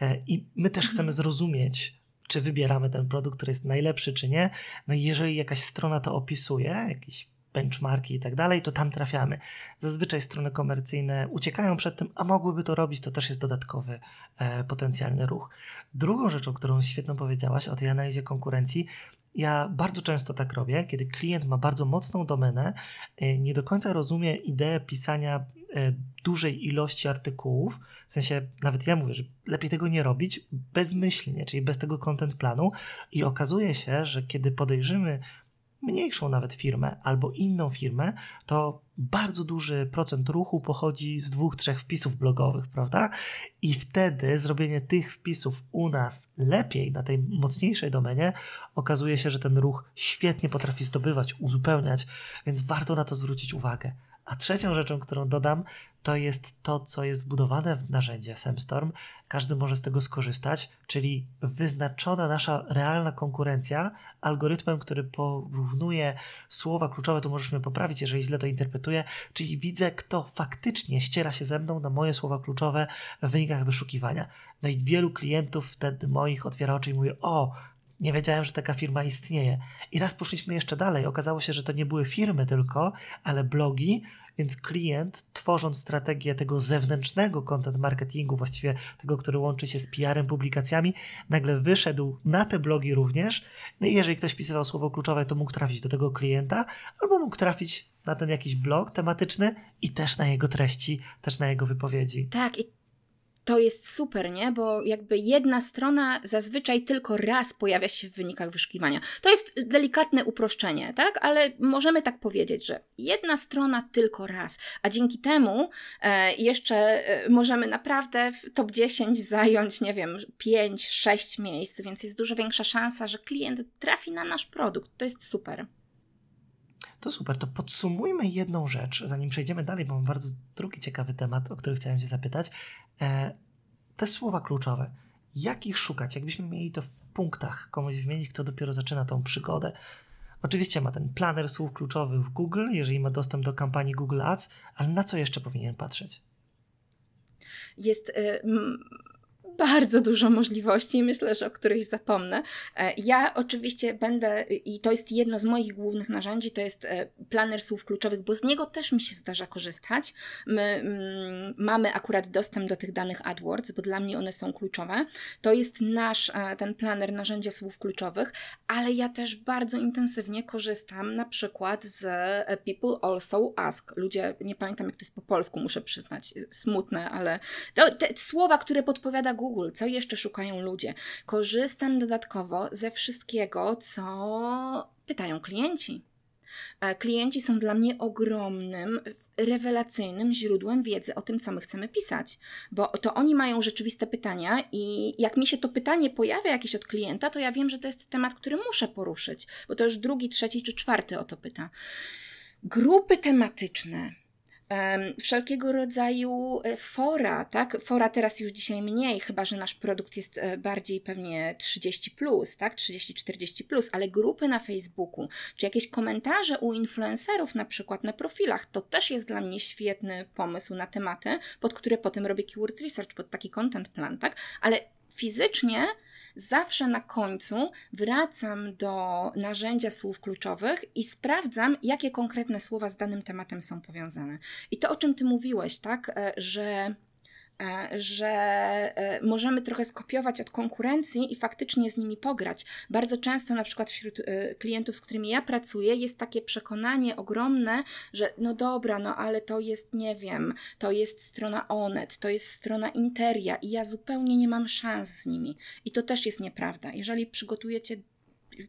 e, i my też chcemy mhm. zrozumieć, czy wybieramy ten produkt, który jest najlepszy, czy nie. No i jeżeli jakaś strona to opisuje, jakieś benchmarki i tak dalej, to tam trafiamy. Zazwyczaj strony komercyjne uciekają przed tym, a mogłyby to robić, to też jest dodatkowy e, potencjalny ruch. Drugą rzeczą, którą świetną powiedziałaś o tej analizie konkurencji, ja bardzo często tak robię, kiedy klient ma bardzo mocną domenę, e, nie do końca rozumie ideę pisania dużej ilości artykułów, w sensie nawet ja mówię, że lepiej tego nie robić bezmyślnie, czyli bez tego content planu i okazuje się, że kiedy podejrzymy mniejszą nawet firmę albo inną firmę, to bardzo duży procent ruchu pochodzi z dwóch, trzech wpisów blogowych, prawda? I wtedy zrobienie tych wpisów u nas lepiej na tej mocniejszej domenie okazuje się, że ten ruch świetnie potrafi zdobywać, uzupełniać, więc warto na to zwrócić uwagę. A trzecią rzeczą, którą dodam, to jest to, co jest wbudowane w narzędzie SEMStorm. Każdy może z tego skorzystać, czyli wyznaczona nasza realna konkurencja algorytmem, który porównuje słowa kluczowe, to możesz mnie poprawić, jeżeli źle to interpretuję, czyli widzę, kto faktycznie ściera się ze mną na moje słowa kluczowe w wynikach wyszukiwania. No i wielu klientów wtedy moich otwiera oczy i mówi, o, nie wiedziałem, że taka firma istnieje. I raz poszliśmy jeszcze dalej. Okazało się, że to nie były firmy tylko, ale blogi, więc klient, tworząc strategię tego zewnętrznego content marketingu, właściwie tego, który łączy się z PR-em, publikacjami, nagle wyszedł na te blogi również. No i jeżeli ktoś pisywał słowo kluczowe, to mógł trafić do tego klienta, albo mógł trafić na ten jakiś blog tematyczny i też na jego treści, też na jego wypowiedzi. Tak, i to jest super, nie? Bo jakby jedna strona zazwyczaj tylko raz pojawia się w wynikach wyszukiwania. To jest delikatne uproszczenie, tak? Ale możemy tak powiedzieć, że jedna strona tylko raz, a dzięki temu e, jeszcze e, możemy naprawdę w top 10 zająć, nie wiem, 5, 6 miejsc, więc jest dużo większa szansa, że klient trafi na nasz produkt. To jest super. To super, to podsumujmy jedną rzecz, zanim przejdziemy dalej, bo mam bardzo drugi ciekawy temat, o który chciałem się zapytać. E, te słowa kluczowe, jak ich szukać? Jakbyśmy mieli to w punktach komuś wymienić, kto dopiero zaczyna tą przygodę. Oczywiście ma ten planer słów kluczowych w Google, jeżeli ma dostęp do kampanii Google Ads, ale na co jeszcze powinien patrzeć? Jest. Y bardzo dużo możliwości, myślę, że o których zapomnę. E, ja oczywiście będę, i to jest jedno z moich głównych narzędzi, to jest e, planer słów kluczowych, bo z niego też mi się zdarza korzystać. My mm, mamy akurat dostęp do tych danych AdWords, bo dla mnie one są kluczowe. To jest nasz, e, ten planer, narzędzia słów kluczowych, ale ja też bardzo intensywnie korzystam na przykład z People Also Ask. Ludzie, nie pamiętam jak to jest po polsku, muszę przyznać, smutne, ale to, te słowa, które podpowiada Google, co jeszcze szukają ludzie. Korzystam dodatkowo ze wszystkiego, co pytają klienci. E, klienci są dla mnie ogromnym, rewelacyjnym źródłem wiedzy o tym, co my chcemy pisać, bo to oni mają rzeczywiste pytania i jak mi się to pytanie pojawia jakieś od klienta, to ja wiem, że to jest temat, który muszę poruszyć, bo to już drugi, trzeci czy czwarty o to pyta. Grupy tematyczne wszelkiego rodzaju e, fora, tak? Fora teraz już dzisiaj mniej, chyba że nasz produkt jest e, bardziej pewnie 30, plus, tak? 30-40, plus, ale grupy na Facebooku, czy jakieś komentarze u influencerów, na przykład na profilach, to też jest dla mnie świetny pomysł na tematy, pod które potem robię keyword research, pod taki content plan, tak? Ale fizycznie zawsze na końcu wracam do narzędzia słów kluczowych i sprawdzam, jakie konkretne słowa z danym tematem są powiązane. I to, o czym ty mówiłeś, tak, e, że że e, możemy trochę skopiować od konkurencji i faktycznie z nimi pograć. Bardzo często, na przykład wśród e, klientów, z którymi ja pracuję, jest takie przekonanie ogromne, że no dobra, no ale to jest, nie wiem, to jest strona Onet, to jest strona Interia i ja zupełnie nie mam szans z nimi. I to też jest nieprawda. Jeżeli przygotujecie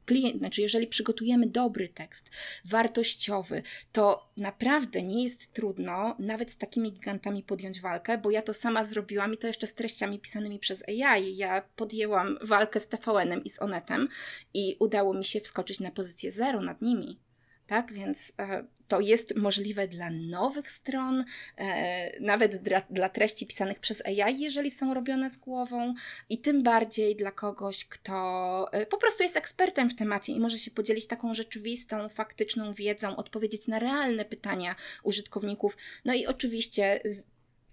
klient, znaczy jeżeli przygotujemy dobry tekst, wartościowy, to naprawdę nie jest trudno nawet z takimi gigantami podjąć walkę, bo ja to sama zrobiłam i to jeszcze z treściami pisanymi przez AI. Ja podjęłam walkę z TVN-em i z Onetem i udało mi się wskoczyć na pozycję zero nad nimi tak? Więc e, to jest możliwe dla nowych stron, e, nawet dla, treści pisanych przez AI, jeżeli są robione z głową, i tym bardziej dla kogoś, kto e, po prostu jest ekspertem w temacie i może się podzielić taką rzeczywistą, faktyczną wiedzą, odpowiedzieć na realne pytania użytkowników. No i oczywiście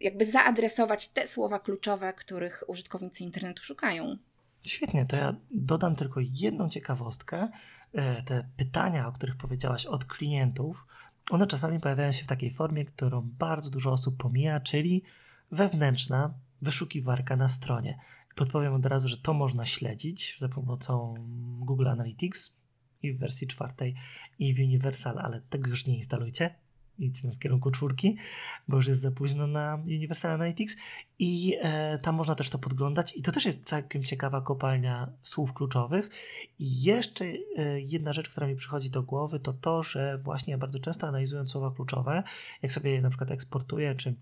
jakby zaadresować te słowa kluczowe, których użytkownicy internetu szukają. Świetnie, to ja dodam tylko jedną ciekawostkę te pytania, o których powiedziałaś od klientów, one czasami pojawiają się w takiej formie, którą bardzo dużo osób pomija, czyli wewnętrzna wyszukiwarka na stronie. Podpowiem od razu, że to można śledzić za pomocą Google Analytics i w wersji czwartej i w Universal, ale tego już nie instalujcie idźmy w kierunku czwórki, bo już jest za późno na Universal Analytics. I e, tam można też to podglądać. I to też jest całkiem ciekawa kopalnia słów kluczowych. I jeszcze e, jedna rzecz, która mi przychodzi do głowy to to, że właśnie bardzo często analizując słowa kluczowe, jak sobie je na przykład eksportuję, czy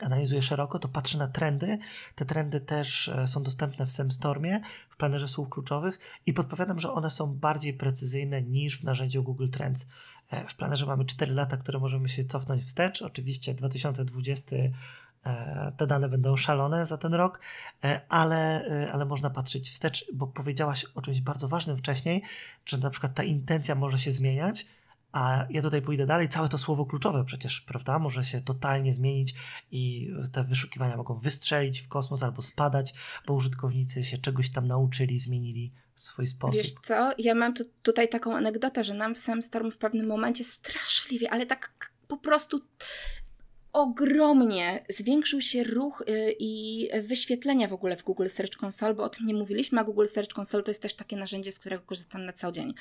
analizuję szeroko, to patrzę na trendy. Te trendy też e, są dostępne w SEMStormie, w planerze słów kluczowych i podpowiadam, że one są bardziej precyzyjne niż w narzędziu Google Trends. E, w planerze mamy 4 lata, które możemy się cofnąć wstecz. Oczywiście 2020 e, te dane będą szalone za ten rok, ale, ale można patrzeć wstecz, bo powiedziałaś o czymś bardzo ważnym wcześniej, że na przykład ta intencja może się zmieniać a ja tutaj pójdę dalej, całe to słowo kluczowe przecież, prawda, może się totalnie zmienić i te wyszukiwania mogą wystrzelić w kosmos albo spadać, bo użytkownicy się czegoś tam nauczyli, zmienili swój sposób. Wiesz co, ja mam tu, tutaj taką anegdotę, że nam w Samstorm w pewnym momencie straszliwie, ale tak po prostu ogromnie zwiększył się ruch y, i wyświetlenia w ogóle w Google Search Console, bo o tym nie mówiliśmy, a Google Search Console to jest też takie narzędzie, z którego korzystam na co dzień.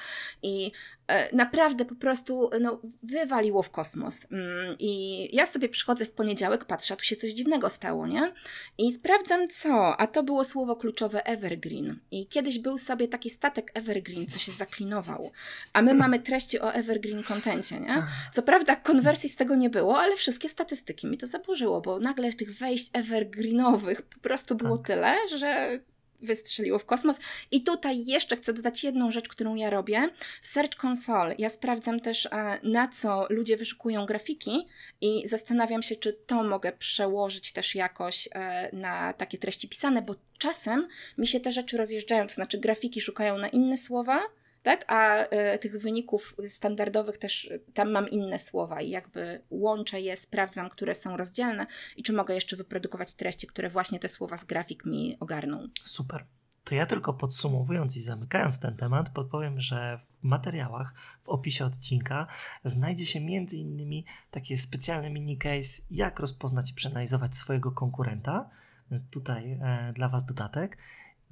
I e, naprawdę po prostu no, wywaliło w kosmos. Mm, I ja sobie przychodzę w poniedziałek, patrzę, a tu się coś dziwnego stało, nie? I sprawdzam co, a to było słowo kluczowe evergreen. I kiedyś był sobie taki statek evergreen, co się zaklinował. A my mamy treści o evergreen contencie, nie? Co prawda konwersji z tego nie było, ale wszystkie statystyki statystyki mi to zaburzyło, bo nagle tych wejść evergreenowych po prostu było tak. tyle, że wystrzeliło w kosmos. I tutaj jeszcze chcę dodać jedną rzecz, którą ja robię. W Search Console ja sprawdzam też, na co ludzie wyszukują grafiki i zastanawiam się, czy to mogę przełożyć też jakoś e, na takie treści pisane, bo czasem mi się te rzeczy rozjeżdżają, to znaczy grafiki szukają na inne słowa, tak? A y, tych wyników standardowych też e, tam mam inne słowa i jakby łączę je, sprawdzam, które są rozdzielne i czy mogę jeszcze wyprodukować treści, które właśnie te słowa z grafik mi ogarną. Super. To ja tylko podsumowując i zamykając ten temat, podpowiem, że w materiałach, w opisie odcinka znajdzie się innymi takie specjalne mini case, jak rozpoznać i przeanalizować swojego konkurenta. Więc tutaj e, dla Was dodatek.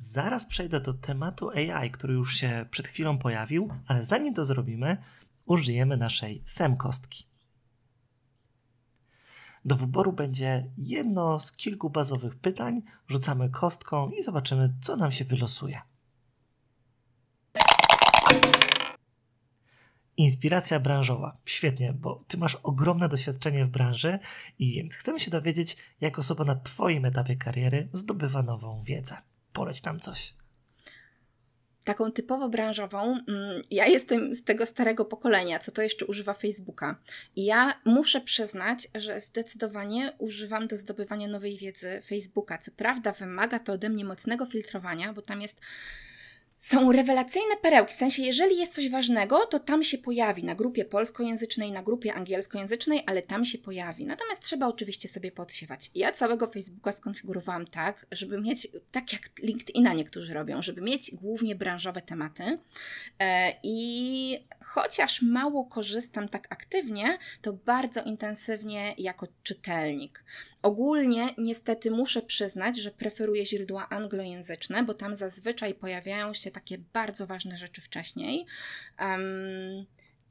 Zaraz przejdę do tematu AI, który już się przed chwilą pojawił, ale zanim to zrobimy, użyjemy naszej SEM kostki. Do wyboru będzie jedno z kilku bazowych pytań, rzucamy kostką i zobaczymy, co nam się wylosuje. Inspiracja branżowa. Świetnie, bo ty masz ogromne doświadczenie w branży i chcemy się dowiedzieć, jak osoba na Twoim etapie kariery zdobywa nową wiedzę poleć nam coś. Taką typowo branżową, mm, ja jestem z tego starego pokolenia, co to jeszcze używa Facebooka. I ja muszę przyznać, że zdecydowanie używam do zdobywania nowej wiedzy Facebooka. Co prawda, wymaga to ode mnie mocnego filtrowania, bo tam jest są rewelacyjne perełki. W sensie, jeżeli jest coś ważnego, to tam się pojawi na grupie polskojęzycznej, na grupie angielskojęzycznej, ale tam się pojawi. Natomiast trzeba oczywiście sobie podsiewać. Ja całego Facebooka skonfigurowałam tak, żeby mieć, tak jak LinkedIna niektórzy robią, żeby mieć głównie branżowe tematy. E, I chociaż mało korzystam tak aktywnie, to bardzo intensywnie jako czytelnik. Ogólnie niestety muszę przyznać, że preferuję źródła anglojęzyczne, bo tam zazwyczaj pojawiają się takie bardzo ważne rzeczy wcześniej. Um,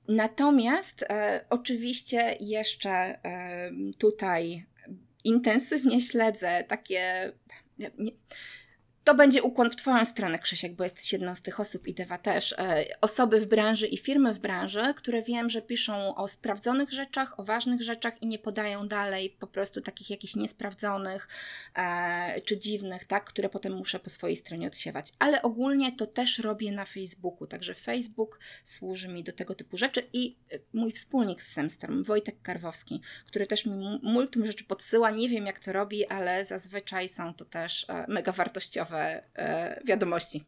natomiast e, oczywiście jeszcze e, tutaj intensywnie śledzę takie. Nie, to będzie ukłon w Twoją stronę, Krzysiek, bo jesteś jedną z tych osób i Dewa też. E, osoby w branży i firmy w branży, które wiem, że piszą o sprawdzonych rzeczach, o ważnych rzeczach i nie podają dalej po prostu takich jakichś niesprawdzonych e, czy dziwnych, tak, które potem muszę po swojej stronie odsiewać. Ale ogólnie to też robię na Facebooku, także Facebook służy mi do tego typu rzeczy i e, mój wspólnik z Semstorm, Wojtek Karwowski, który też mi multum rzeczy podsyła. Nie wiem, jak to robi, ale zazwyczaj są to też e, mega wartościowe ciekawe e, wiadomości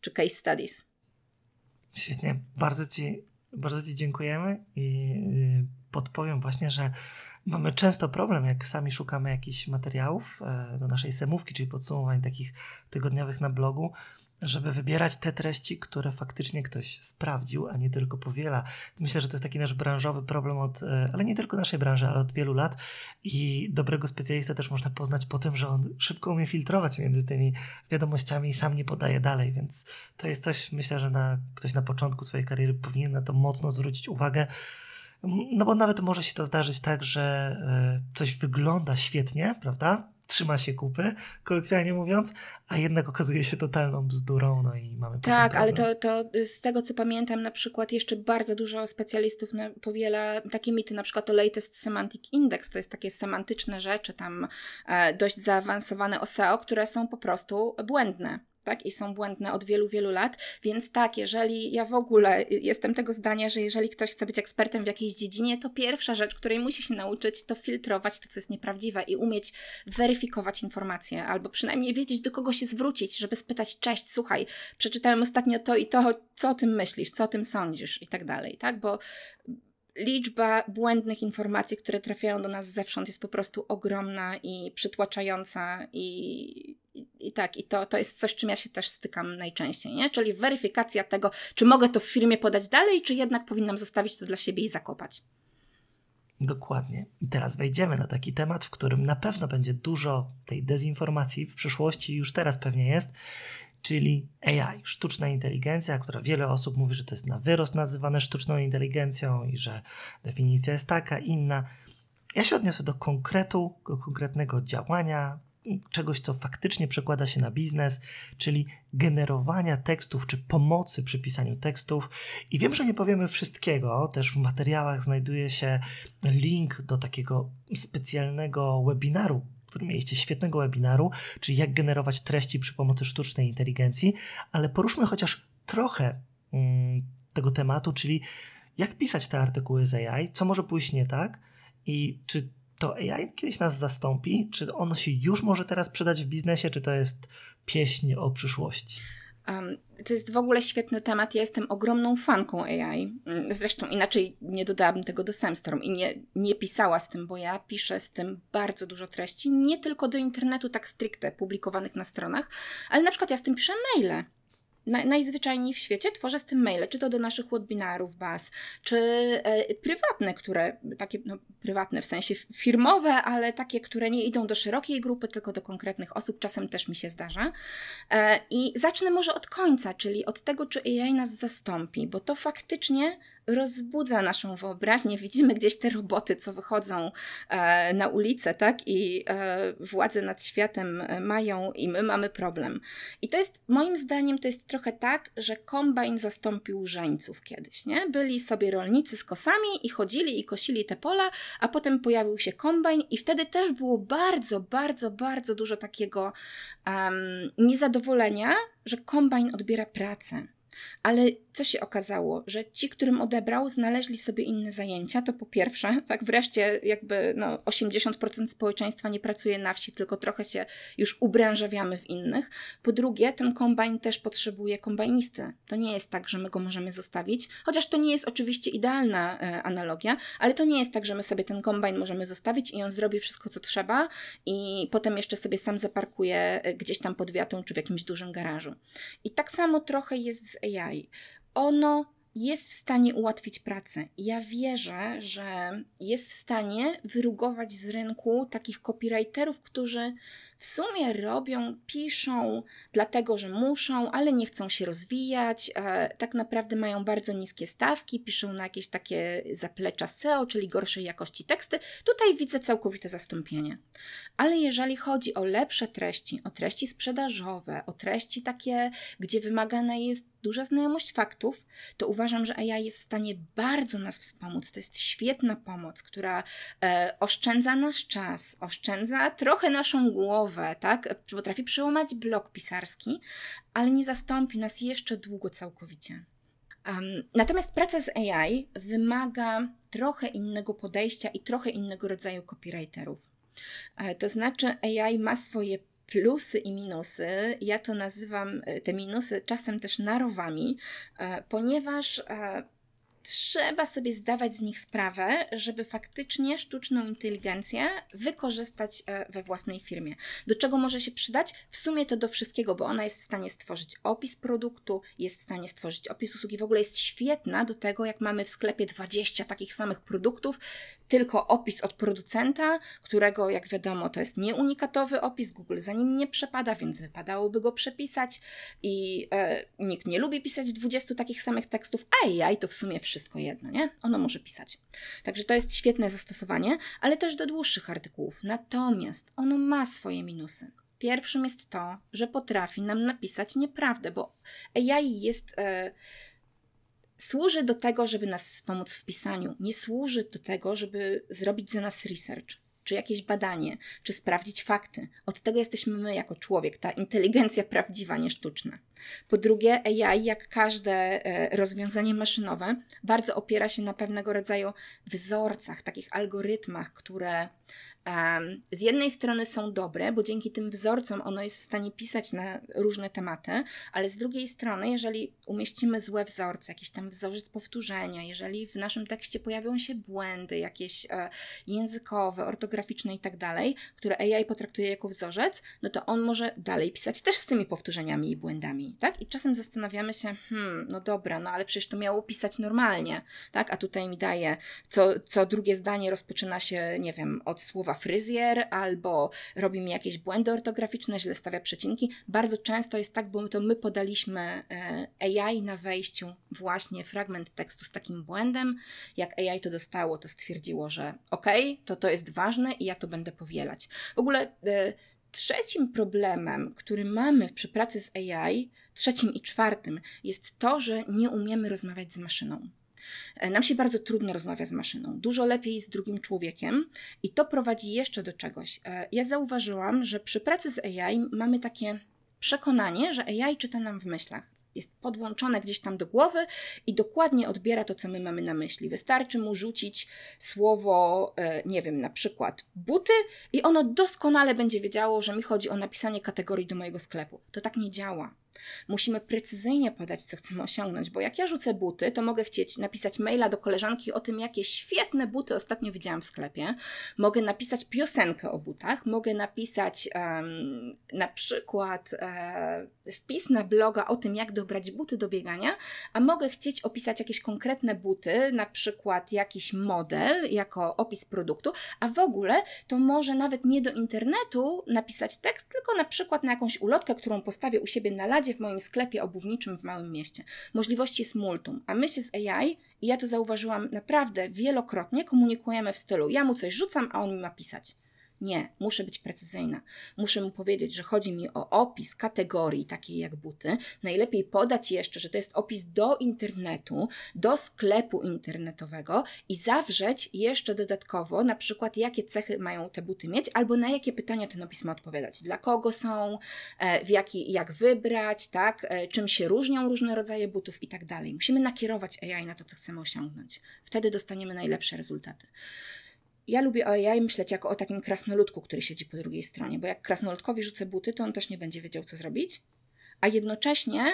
czy case studies. Świetnie. Bardzo Ci, bardzo ci dziękujemy i y, podpowiem właśnie, że mamy często problem, jak sami szukamy jakichś materiałów e, do naszej semówki, czyli podsumowań takich tygodniowych na blogu, żeby wybierać te treści, które faktycznie ktoś sprawdził, a nie tylko powiela. Myślę, że to jest taki nasz branżowy problem, od, e, ale nie tylko naszej branży, ale od wielu lat. I dobrego specjalistę też można poznać po tym, że on szybko umie filtrować między tymi wiadomościami i sam nie podaje dalej, więc to jest coś, myślę, że na, ktoś na początku swojej kariery powinien na to mocno zwrócić uwagę. No bo nawet może się to zdarzyć tak, że e, coś wygląda świetnie, prawda? Trzyma się kupy, kolokwialnie mówiąc, a jednak okazuje się totalną bzdurą, no i mamy Tak, ale to, to z tego co pamiętam, na przykład jeszcze bardzo dużo specjalistów powiela takie mity, na przykład to Latest Semantic Index, to jest takie semantyczne rzeczy tam e, dość zaawansowane o SEO, które są po prostu błędne tak? I są błędne od wielu, wielu lat. Więc tak, jeżeli ja w ogóle jestem tego zdania, że jeżeli ktoś chce być ekspertem w jakiejś dziedzinie, to pierwsza rzecz, której musi się nauczyć, to filtrować to, co jest nieprawdziwe i umieć weryfikować informacje, albo przynajmniej wiedzieć, do kogo się zwrócić, żeby spytać, cześć, słuchaj, przeczytałem ostatnio to i to, co o tym myślisz, co o tym sądzisz i tak dalej, tak? Bo liczba błędnych informacji, które trafiają do nas zewsząd jest po prostu ogromna i przytłaczająca i, i, i, tak, i to, to jest coś, czym ja się też stykam najczęściej, nie? Czyli weryfikacja tego, czy mogę to w firmie podać dalej, czy jednak powinnam zostawić to dla siebie i zakopać. Dokładnie. I teraz wejdziemy na taki temat, w którym na pewno będzie dużo tej dezinformacji w przyszłości, już teraz pewnie jest, czyli AI, sztuczna inteligencja, która wiele osób mówi, że to jest na wyrost nazywane sztuczną inteligencją i że definicja jest taka, inna. Ja się odniosę do konkretu, do konkretnego działania, czegoś, co faktycznie przekłada się na biznes, czyli generowania tekstów czy pomocy przy pisaniu tekstów. I wiem, że nie powiemy wszystkiego, też w materiałach znajduje się link do takiego specjalnego webinaru którym mieliście świetnego webinaru, czyli jak generować treści przy pomocy sztucznej inteligencji, ale poruszmy chociaż trochę mm, tego tematu, czyli jak pisać te artykuły z AI, co może pójść nie tak i czy to AI kiedyś nas zastąpi, czy ono się już może teraz przydać w biznesie, czy to jest pieśń o przyszłości? Um, to jest w ogóle świetny temat. Ja jestem ogromną fanką AI. Mm, zresztą inaczej nie dodałabym tego do Semstorm i nie, nie pisała z tym, bo ja piszę z tym bardzo dużo treści, nie tylko do internetu tak stricte publikowanych na stronach, ale na przykład ja z tym piszę maile na, najzwyczajniej w świecie tworzę z tym maile, czy to do naszych webinarów BAS, czy e, prywatne, które, takie no, prywatne w sensie firmowe, ale takie, które nie idą do szerokiej grupy, tylko do konkretnych osób, czasem też mi się zdarza. E, I zacznę może od końca, czyli od tego, czy AI nas zastąpi, bo to faktycznie rozbudza naszą wyobraźnię. Widzimy gdzieś te roboty, co wychodzą e, na ulicę, tak? I e, władze nad światem e, mają i my mamy problem. I to jest, moim zdaniem, to jest trochę tak, że kombajn zastąpił żeńców kiedyś, nie? Byli sobie rolnicy z kosami i chodzili i kosili te pola, a potem pojawił się kombajn i wtedy też było bardzo, bardzo, bardzo dużo takiego um, niezadowolenia, że kombajn odbiera pracę. Ale co się okazało? Że ci, którym odebrał, znaleźli sobie inne zajęcia, to po pierwsze, <laughs> tak wreszcie jakby no, 80% społeczeństwa nie pracuje na wsi, tylko trochę się już ubrężawiamy w innych. Po drugie, ten kombajn też potrzebuje kombajnisty. To nie jest tak, że my go możemy zostawić, chociaż to nie jest oczywiście idealna e, analogia, ale to nie jest tak, że my sobie ten kombajn możemy zostawić i on zrobi wszystko, co trzeba i potem jeszcze sobie sam zaparkuje e, gdzieś tam pod wiatą czy w jakimś dużym garażu. I tak samo trochę jest z AI. Ono jest w stanie ułatwić pracę. Ja wierzę, że jest w stanie wyrugować z rynku takich copywriterów, którzy w sumie robią, piszą, dlatego że muszą, ale nie chcą się rozwijać. E, tak naprawdę mają bardzo niskie stawki, piszą na jakieś takie zaplecza SEO, czyli gorszej jakości teksty. Tutaj widzę całkowite zastąpienie. Ale jeżeli chodzi o lepsze treści, o treści sprzedażowe, o treści takie, gdzie wymagana jest duża znajomość faktów, to uważam, że AI jest w stanie bardzo nas wspomóc. To jest świetna pomoc, która e, oszczędza nasz czas, oszczędza trochę naszą głowę, tak? Potrafi przełamać blok pisarski, ale nie zastąpi nas jeszcze długo całkowicie. Um, natomiast praca z AI wymaga trochę innego podejścia i trochę innego rodzaju copywriterów. E, to znaczy, AI ma swoje plusy i minusy. Ja to nazywam e, te minusy czasem też narowami, e, ponieważ trzeba sobie zdawać z nich sprawę, żeby faktycznie sztuczną inteligencję wykorzystać e, we własnej firmie. Do czego może się przydać? W sumie to do wszystkiego, bo ona jest w stanie stworzyć opis produktu, jest w stanie stworzyć opis usługi. W ogóle jest świetna do tego, jak mamy w sklepie 20 takich samych produktów, tylko opis od producenta, którego, jak wiadomo, to jest nieunikatowy opis. Google za nim nie przepada, więc wypadałoby go przepisać i e, nikt nie lubi pisać 20 takich samych tekstów, a AI to w sumie wszystko jedno, nie? Ono może pisać. Także to jest świetne zastosowanie, ale też do dłuższych artykułów. Natomiast ono ma swoje minusy. Pierwszym jest to, że potrafi nam napisać nieprawdę, bo AI jest. E, służy do tego, żeby nas pomóc w pisaniu, nie służy do tego, żeby zrobić za nas research czy jakieś badanie, czy sprawdzić fakty. Od tego jesteśmy my jako człowiek, ta inteligencja prawdziwa, nie sztuczna. Po drugie, AI, jak każde e, rozwiązanie maszynowe, bardzo opiera się na pewnego rodzaju wzorcach, takich algorytmach, które z jednej strony są dobre, bo dzięki tym wzorcom ono jest w stanie pisać na różne tematy, ale z drugiej strony, jeżeli umieścimy złe wzorce, jakiś tam wzorzec powtórzenia, jeżeli w naszym tekście pojawią się błędy jakieś e, językowe, ortograficzne i tak dalej, które AI potraktuje jako wzorzec, no to on może dalej pisać też z tymi powtórzeniami i błędami, tak? I czasem zastanawiamy się, hmm, no dobra, no ale przecież to miało pisać normalnie, tak? A tutaj mi daje, co, co drugie zdanie rozpoczyna się, nie wiem, od słowa fryzjer, albo robi mi jakieś błędy ortograficzne, źle stawia przecinki. Bardzo często jest tak, bo to my podaliśmy e, AI na wejściu właśnie fragment tekstu z takim błędem. Jak AI to dostało, to stwierdziło, że okej, okay, to to jest ważne i ja to będę powielać. W ogóle e, Trzecim problemem, który mamy przy pracy z AI, trzecim i czwartym, jest to, że nie umiemy rozmawiać z maszyną. E, nam się bardzo trudno rozmawia z maszyną. Dużo lepiej z drugim człowiekiem i to prowadzi jeszcze do czegoś. E, ja zauważyłam, że przy pracy z AI mamy takie przekonanie, że AI czyta nam w myślach jest podłączone gdzieś tam do głowy i dokładnie odbiera to, co my mamy na myśli. Wystarczy mu rzucić słowo, e, nie wiem, na przykład buty, i ono doskonale będzie wiedziało, że mi chodzi o napisanie kategorii do mojego sklepu. To tak nie działa. Musimy precyzyjnie podać, co chcemy osiągnąć, bo jak ja rzucę buty, to mogę chcieć napisać maila do koleżanki o tym, jakie świetne buty ostatnio widziałam w sklepie. Mogę napisać piosenkę o butach, mogę napisać um, na przykład um, wpis na bloga o tym, jak dobrać buty do biegania, a mogę chcieć opisać jakieś konkretne buty, na przykład jakiś model jako opis produktu, a w ogóle to może nawet nie do internetu napisać tekst, tylko na przykład na jakąś ulotkę, którą postawię u siebie na w moim sklepie obuwniczym w małym mieście. Możliwości jest multum, a my się z AI, i ja to zauważyłam naprawdę wielokrotnie, komunikujemy w stylu ja mu coś rzucam, a on mi ma pisać. Nie, muszę być precyzyjna. Muszę mu powiedzieć, że chodzi mi o opis kategorii takiej jak buty. Najlepiej podać jeszcze, że to jest opis do internetu, do sklepu internetowego i zawrzeć jeszcze dodatkowo, na przykład, jakie cechy mają te buty mieć, albo na jakie pytania ten opis ma odpowiadać. Dla kogo są, e, w jaki, jak wybrać, tak, e, czym się różnią różne rodzaje butów i tak dalej. Musimy nakierować AI na to, co chcemy osiągnąć. Wtedy dostaniemy najlepsze rezultaty. Ja lubię o AI myśleć jako o takim krasnoludku, który siedzi po drugiej stronie, bo jak krasnoludkowi rzucę buty, to on też nie będzie wiedział, co zrobić. A jednocześnie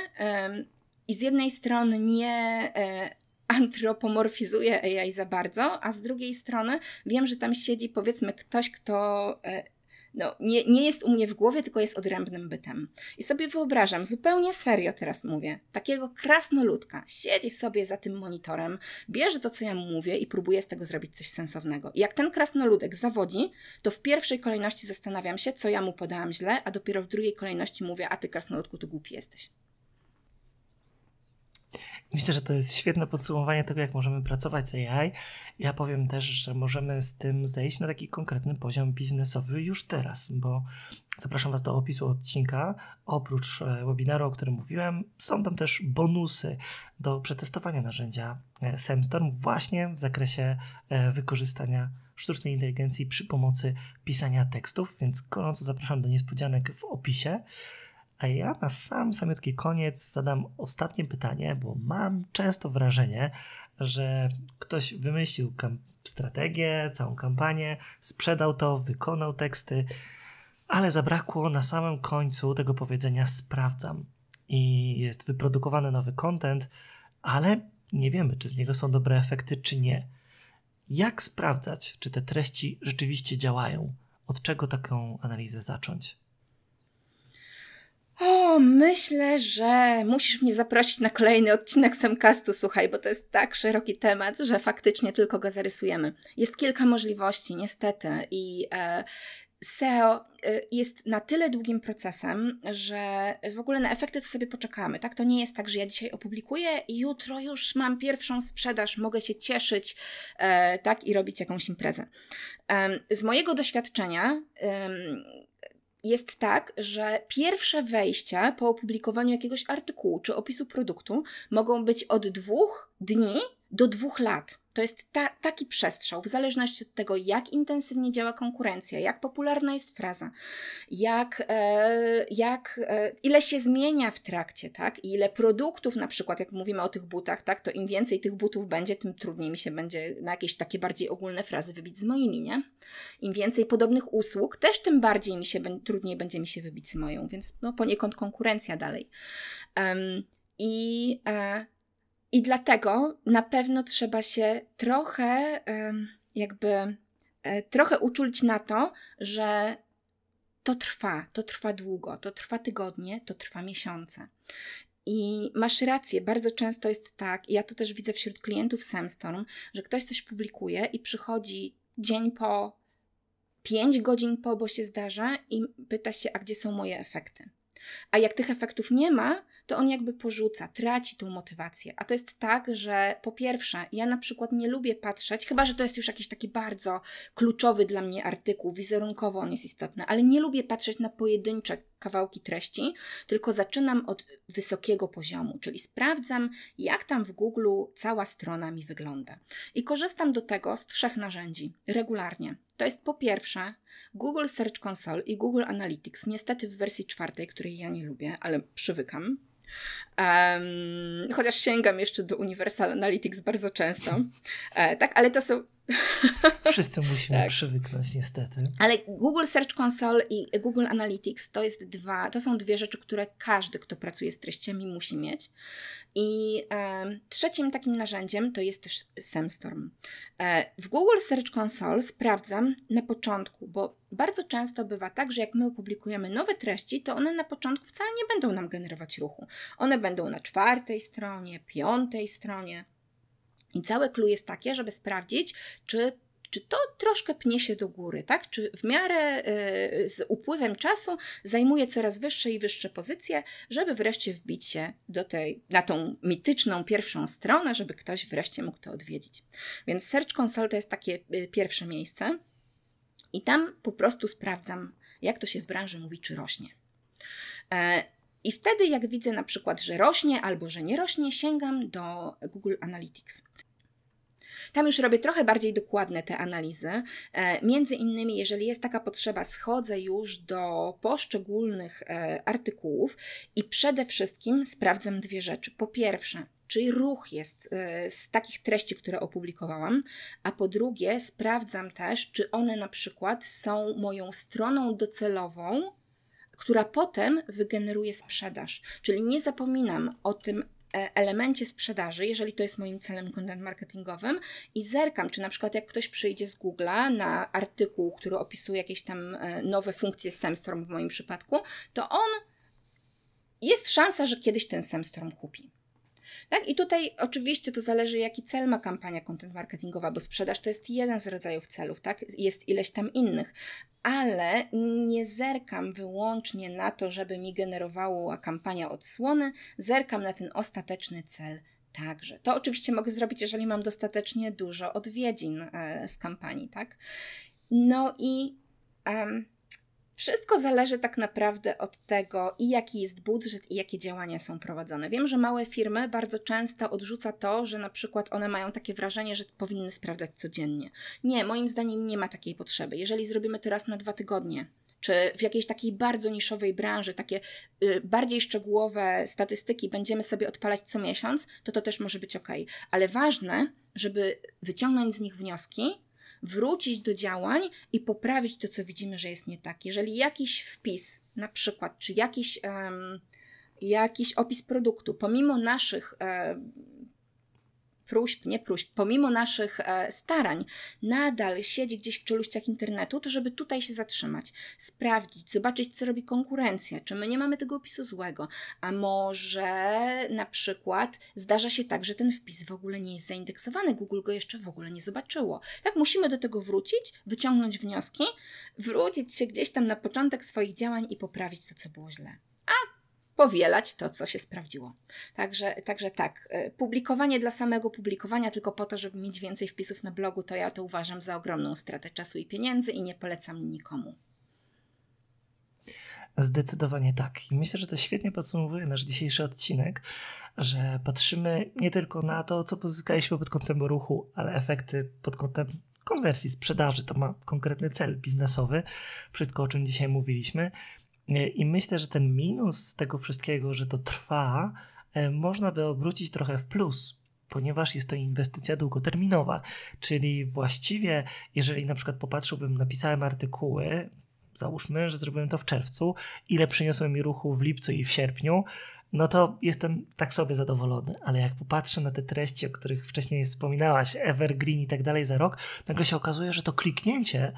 i z jednej strony nie e, antropomorfizuję AI za bardzo, a z drugiej strony wiem, że tam siedzi powiedzmy ktoś, kto e, no, nie, nie jest u mnie w głowie, tylko jest odrębnym bytem. I sobie wyobrażam, zupełnie serio teraz mówię, takiego krasnoludka siedzi sobie za tym monitorem, bierze to, co ja mu mówię i próbuje z tego zrobić coś sensownego. I jak ten krasnoludek zawodzi, to w pierwszej kolejności zastanawiam się, co ja mu podałam źle, a dopiero w drugiej kolejności mówię, a ty krasnoludku, to głupi jesteś. Myślę, że to jest świetne podsumowanie tego, jak możemy pracować z AI. Ja powiem też, że możemy z tym zejść na taki konkretny poziom biznesowy już teraz, bo zapraszam Was do opisu odcinka. Oprócz e, webinaru, o którym mówiłem, są tam też bonusy do przetestowania narzędzia e, Semstorm właśnie w zakresie e, wykorzystania sztucznej inteligencji przy pomocy pisania tekstów, więc gorąco zapraszam do niespodzianek w opisie. A ja na sam samiutki koniec zadam ostatnie pytanie, bo mam często wrażenie, że ktoś wymyślił strategię, całą kampanię, sprzedał to, wykonał teksty, ale zabrakło na samym końcu tego powiedzenia sprawdzam. I jest wyprodukowany nowy content, ale nie wiemy, czy z niego są dobre efekty, czy nie. Jak sprawdzać, czy te treści rzeczywiście działają? Od czego taką analizę zacząć? O, myślę, że musisz mnie zaprosić na kolejny odcinek Semcastu, słuchaj, bo to jest tak szeroki temat, że faktycznie tylko go zarysujemy. Jest kilka możliwości, niestety, i e, SEO e, jest na tyle długim procesem, że w ogóle na efekty to sobie poczekamy. Tak? To nie jest tak, że ja dzisiaj opublikuję i jutro już mam pierwszą sprzedaż, mogę się cieszyć e, tak? i robić jakąś imprezę. E, z mojego doświadczenia jest tak, że pierwsze wejścia po opublikowaniu jakiegoś artykułu czy opisu produktu mogą być od dwóch dni do dwóch lat. To jest ta, taki przestrzał, w zależności od tego, jak intensywnie działa konkurencja, jak popularna jest fraza, jak, e, jak e, ile się zmienia w trakcie, tak? I ile produktów, na przykład, jak mówimy o tych butach, tak, to im więcej tych butów będzie, tym trudniej mi się będzie na jakieś takie bardziej ogólne frazy wybić z moimi, nie? Im więcej podobnych usług, też tym bardziej mi się trudniej będzie mi się wybić z moją, więc no poniekąd konkurencja dalej. Um, I e, i dlatego na pewno trzeba się trochę, jakby, e, trochę uczulić na to, że to trwa, to trwa długo, to trwa tygodnie, to trwa miesiące. I masz rację, bardzo często jest tak, ja to też widzę wśród klientów Samstorm, że ktoś coś publikuje i przychodzi dzień po, pięć godzin po, bo się zdarza i pyta się, a gdzie są moje efekty. A jak tych efektów nie ma, to on jakby porzuca, traci tą motywację. A to jest tak, że po pierwsze, ja na przykład nie lubię patrzeć, chyba że to jest już jakiś taki bardzo kluczowy dla mnie artykuł, wizerunkowo on jest istotny, ale nie lubię patrzeć na pojedyncze kawałki treści, tylko zaczynam od wysokiego poziomu, czyli sprawdzam, jak tam w Google cała strona mi wygląda. I korzystam do tego z trzech narzędzi regularnie. To jest po pierwsze Google Search Console i Google Analytics, niestety w wersji czwartej, której ja nie lubię, ale przywykam. Um, chociaż sięgam jeszcze do Universal Analytics bardzo często. E, tak, ale to są <laughs> Wszyscy musimy tak. przywyknąć niestety. Ale Google Search Console i Google Analytics to jest dwa, to są dwie rzeczy, które każdy, kto pracuje z treściami, musi mieć. I e, trzecim takim narzędziem to jest też SEMStorm. E, w Google Search Console sprawdzam na początku, bo bardzo często bywa tak, że jak my opublikujemy nowe treści, to one na początku wcale nie będą nam generować ruchu. One będą na czwartej stronie, piątej stronie. I całe clue jest takie, żeby sprawdzić, czy czy to troszkę pnie się do góry, tak? Czy w miarę y, z upływem czasu zajmuje coraz wyższe i wyższe pozycje, żeby wreszcie wbić się do tej, na tą mityczną pierwszą stronę, żeby ktoś wreszcie mógł to odwiedzić. Więc Search Console to jest takie y, pierwsze miejsce. I tam po prostu sprawdzam, jak to się w branży mówi, czy rośnie. E, I wtedy, jak widzę na przykład, że rośnie albo że nie rośnie, sięgam do Google Analytics. Tam już robię trochę bardziej dokładne te analizy. E, między innymi, jeżeli jest taka potrzeba, schodzę już do poszczególnych e, artykułów i przede wszystkim sprawdzam dwie rzeczy. Po pierwsze, czy ruch jest e, z takich treści, które opublikowałam, a po drugie, sprawdzam też, czy one na przykład są moją stroną docelową, która potem wygeneruje sprzedaż. Czyli nie zapominam o tym elemencie sprzedaży, jeżeli to jest moim celem content marketingowym i zerkam, czy na przykład jak ktoś przyjdzie z Google'a na artykuł, który opisuje jakieś tam e, nowe funkcje SEMStorm w moim przypadku, to on jest szansa, że kiedyś ten SEMStorm kupi. Tak? I tutaj oczywiście to zależy, jaki cel ma kampania content marketingowa, bo sprzedaż to jest jeden z rodzajów celów, tak? Jest ileś tam innych, ale nie zerkam wyłącznie na to, żeby mi generowała kampania odsłony, zerkam na ten ostateczny cel także. To oczywiście mogę zrobić, jeżeli mam dostatecznie dużo odwiedzin e, z kampanii, tak? No i um, wszystko zależy tak naprawdę od tego, i jaki jest budżet, i jakie działania są prowadzone. Wiem, że małe firmy bardzo często odrzuca to, że na przykład one mają takie wrażenie, że powinny sprawdzać codziennie. Nie, moim zdaniem nie ma takiej potrzeby. Jeżeli zrobimy to raz na dwa tygodnie, czy w jakiejś takiej bardzo niszowej branży, takie y, bardziej szczegółowe statystyki będziemy sobie odpalać co miesiąc, to to też może być ok. Ale ważne, żeby wyciągnąć z nich wnioski wrócić do działań i poprawić to, co widzimy, że jest nie tak. Jeżeli jakiś wpis, na przykład, czy jakiś, um, jakiś opis produktu, pomimo naszych um, próśb, nie próśb, pomimo naszych e, starań, nadal siedzi gdzieś w czeluściach internetu, to żeby tutaj się zatrzymać, sprawdzić, zobaczyć, co robi konkurencja, czy my nie mamy tego opisu złego, a może na przykład zdarza się tak, że ten wpis w ogóle nie jest zaindeksowany, Google go jeszcze w ogóle nie zobaczyło. Tak, musimy do tego wrócić, wyciągnąć wnioski, wrócić się gdzieś tam na początek swoich działań i poprawić to, co było źle. A powielać to, co się sprawdziło. Także, także tak, e, publikowanie dla samego publikowania, tylko po to, żeby mieć więcej wpisów na blogu, to ja to uważam za ogromną stratę czasu i pieniędzy i nie polecam nikomu. Zdecydowanie tak. I myślę, że to świetnie podsumowuje nasz dzisiejszy odcinek, że patrzymy nie tylko na to, co pozyskaliśmy pod kątem ruchu, ale efekty pod kątem konwersji, sprzedaży. To ma konkretny cel biznesowy. Wszystko, o czym dzisiaj mówiliśmy. I myślę, że ten minus tego wszystkiego, że to trwa, e, można by obrócić trochę w plus, ponieważ jest to inwestycja długoterminowa. Czyli właściwie, jeżeli na przykład popatrzyłbym, napisałem artykuły, załóżmy, że zrobiłem to w czerwcu, ile przyniosło mi ruchu w lipcu i w sierpniu, no to jestem tak sobie zadowolony. Ale jak popatrzę na te treści, o których wcześniej wspominałaś, Evergreen i tak dalej za rok, nagle się okazuje, że to kliknięcie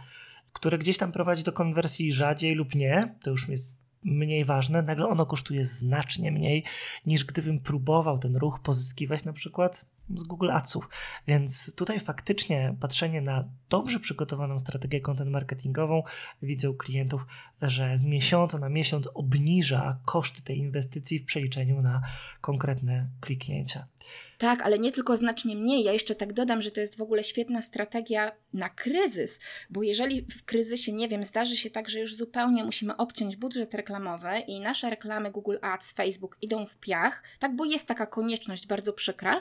które gdzieś tam prowadzi do konwersji rzadziej lub nie, to już jest mniej ważne, nagle ono kosztuje znacznie mniej niż gdybym próbował ten ruch pozyskiwać na przykład z Google Adsów. Więc tutaj faktycznie patrzenie na dobrze przygotowaną strategię content marketingową widzę u klientów, że z miesiąca na miesiąc obniża koszty tej inwestycji w przeliczeniu na konkretne kliknięcia. Tak, ale nie tylko znacznie mniej. Ja jeszcze tak dodam, że to jest w ogóle świetna strategia na kryzys, bo jeżeli w kryzysie, nie wiem, zdarzy się tak, że już zupełnie musimy obciąć budżet reklamowy i nasze reklamy Google Ads, Facebook idą w piach, tak, bo jest taka konieczność bardzo przykra,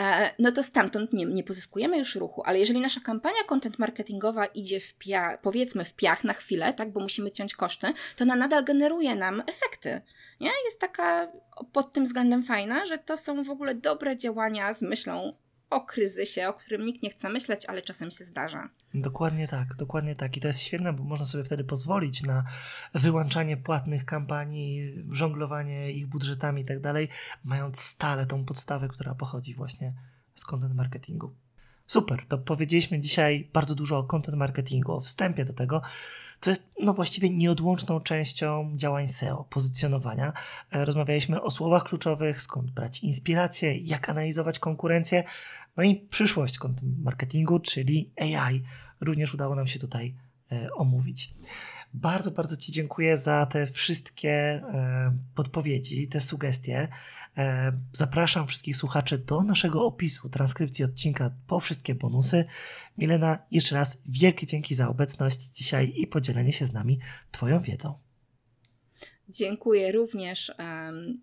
e, no to stamtąd nie, nie pozyskujemy już ruchu. Ale jeżeli nasza kampania content marketingowa idzie w piach, powiedzmy w piach na chwilę, tak, bo musimy ciąć koszty, to ona nadal generuje nam efekty. Nie? Jest taka pod tym względem fajna, że to są w ogóle dobre działania z myślą o kryzysie, o którym nikt nie chce myśleć, ale czasem się zdarza. Dokładnie tak, dokładnie tak. I to jest świetne, bo można sobie wtedy pozwolić na wyłączanie płatnych kampanii, żonglowanie ich budżetami i tak dalej, mając stale tą podstawę, która pochodzi właśnie z content marketingu. Super, to powiedzieliśmy dzisiaj bardzo dużo o content marketingu, o wstępie do tego co jest no właściwie nieodłączną częścią działań SEO, pozycjonowania. E, rozmawialiśmy o słowach kluczowych, skąd brać inspirację, jak analizować konkurencję, no i przyszłość content marketingu, czyli AI. Również udało nam się tutaj e, omówić. Bardzo, bardzo Ci dziękuję za te wszystkie e, podpowiedzi, te sugestie. E, zapraszam wszystkich słuchaczy do naszego opisu transkrypcji odcinka po wszystkie bonusy. Milena, jeszcze raz wielkie dzięki za obecność dzisiaj i podzielenie się z nami Twoją wiedzą. Dziękuję również.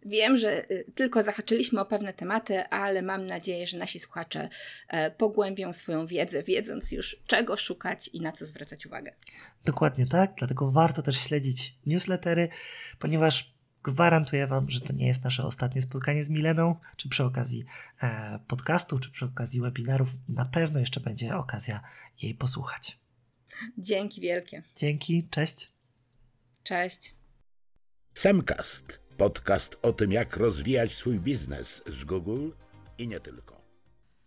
Wiem, że y, tylko zahaczyliśmy o pewne tematy, ale mam nadzieję, że nasi słuchacze e, pogłębią swoją wiedzę, wiedząc już czego szukać i na co zwracać uwagę. Dokładnie tak, dlatego warto też śledzić newslettery, ponieważ gwarantuję Wam, że to nie jest nasze ostatnie spotkanie z Mileną, czy przy okazji e, podcastu, czy przy okazji webinarów. Na pewno jeszcze będzie okazja jej posłuchać. Dzięki wielkie. Dzięki, cześć. Cześć. Semcast. Podcast o tym, jak rozwijać swój biznes z Google i nie tylko.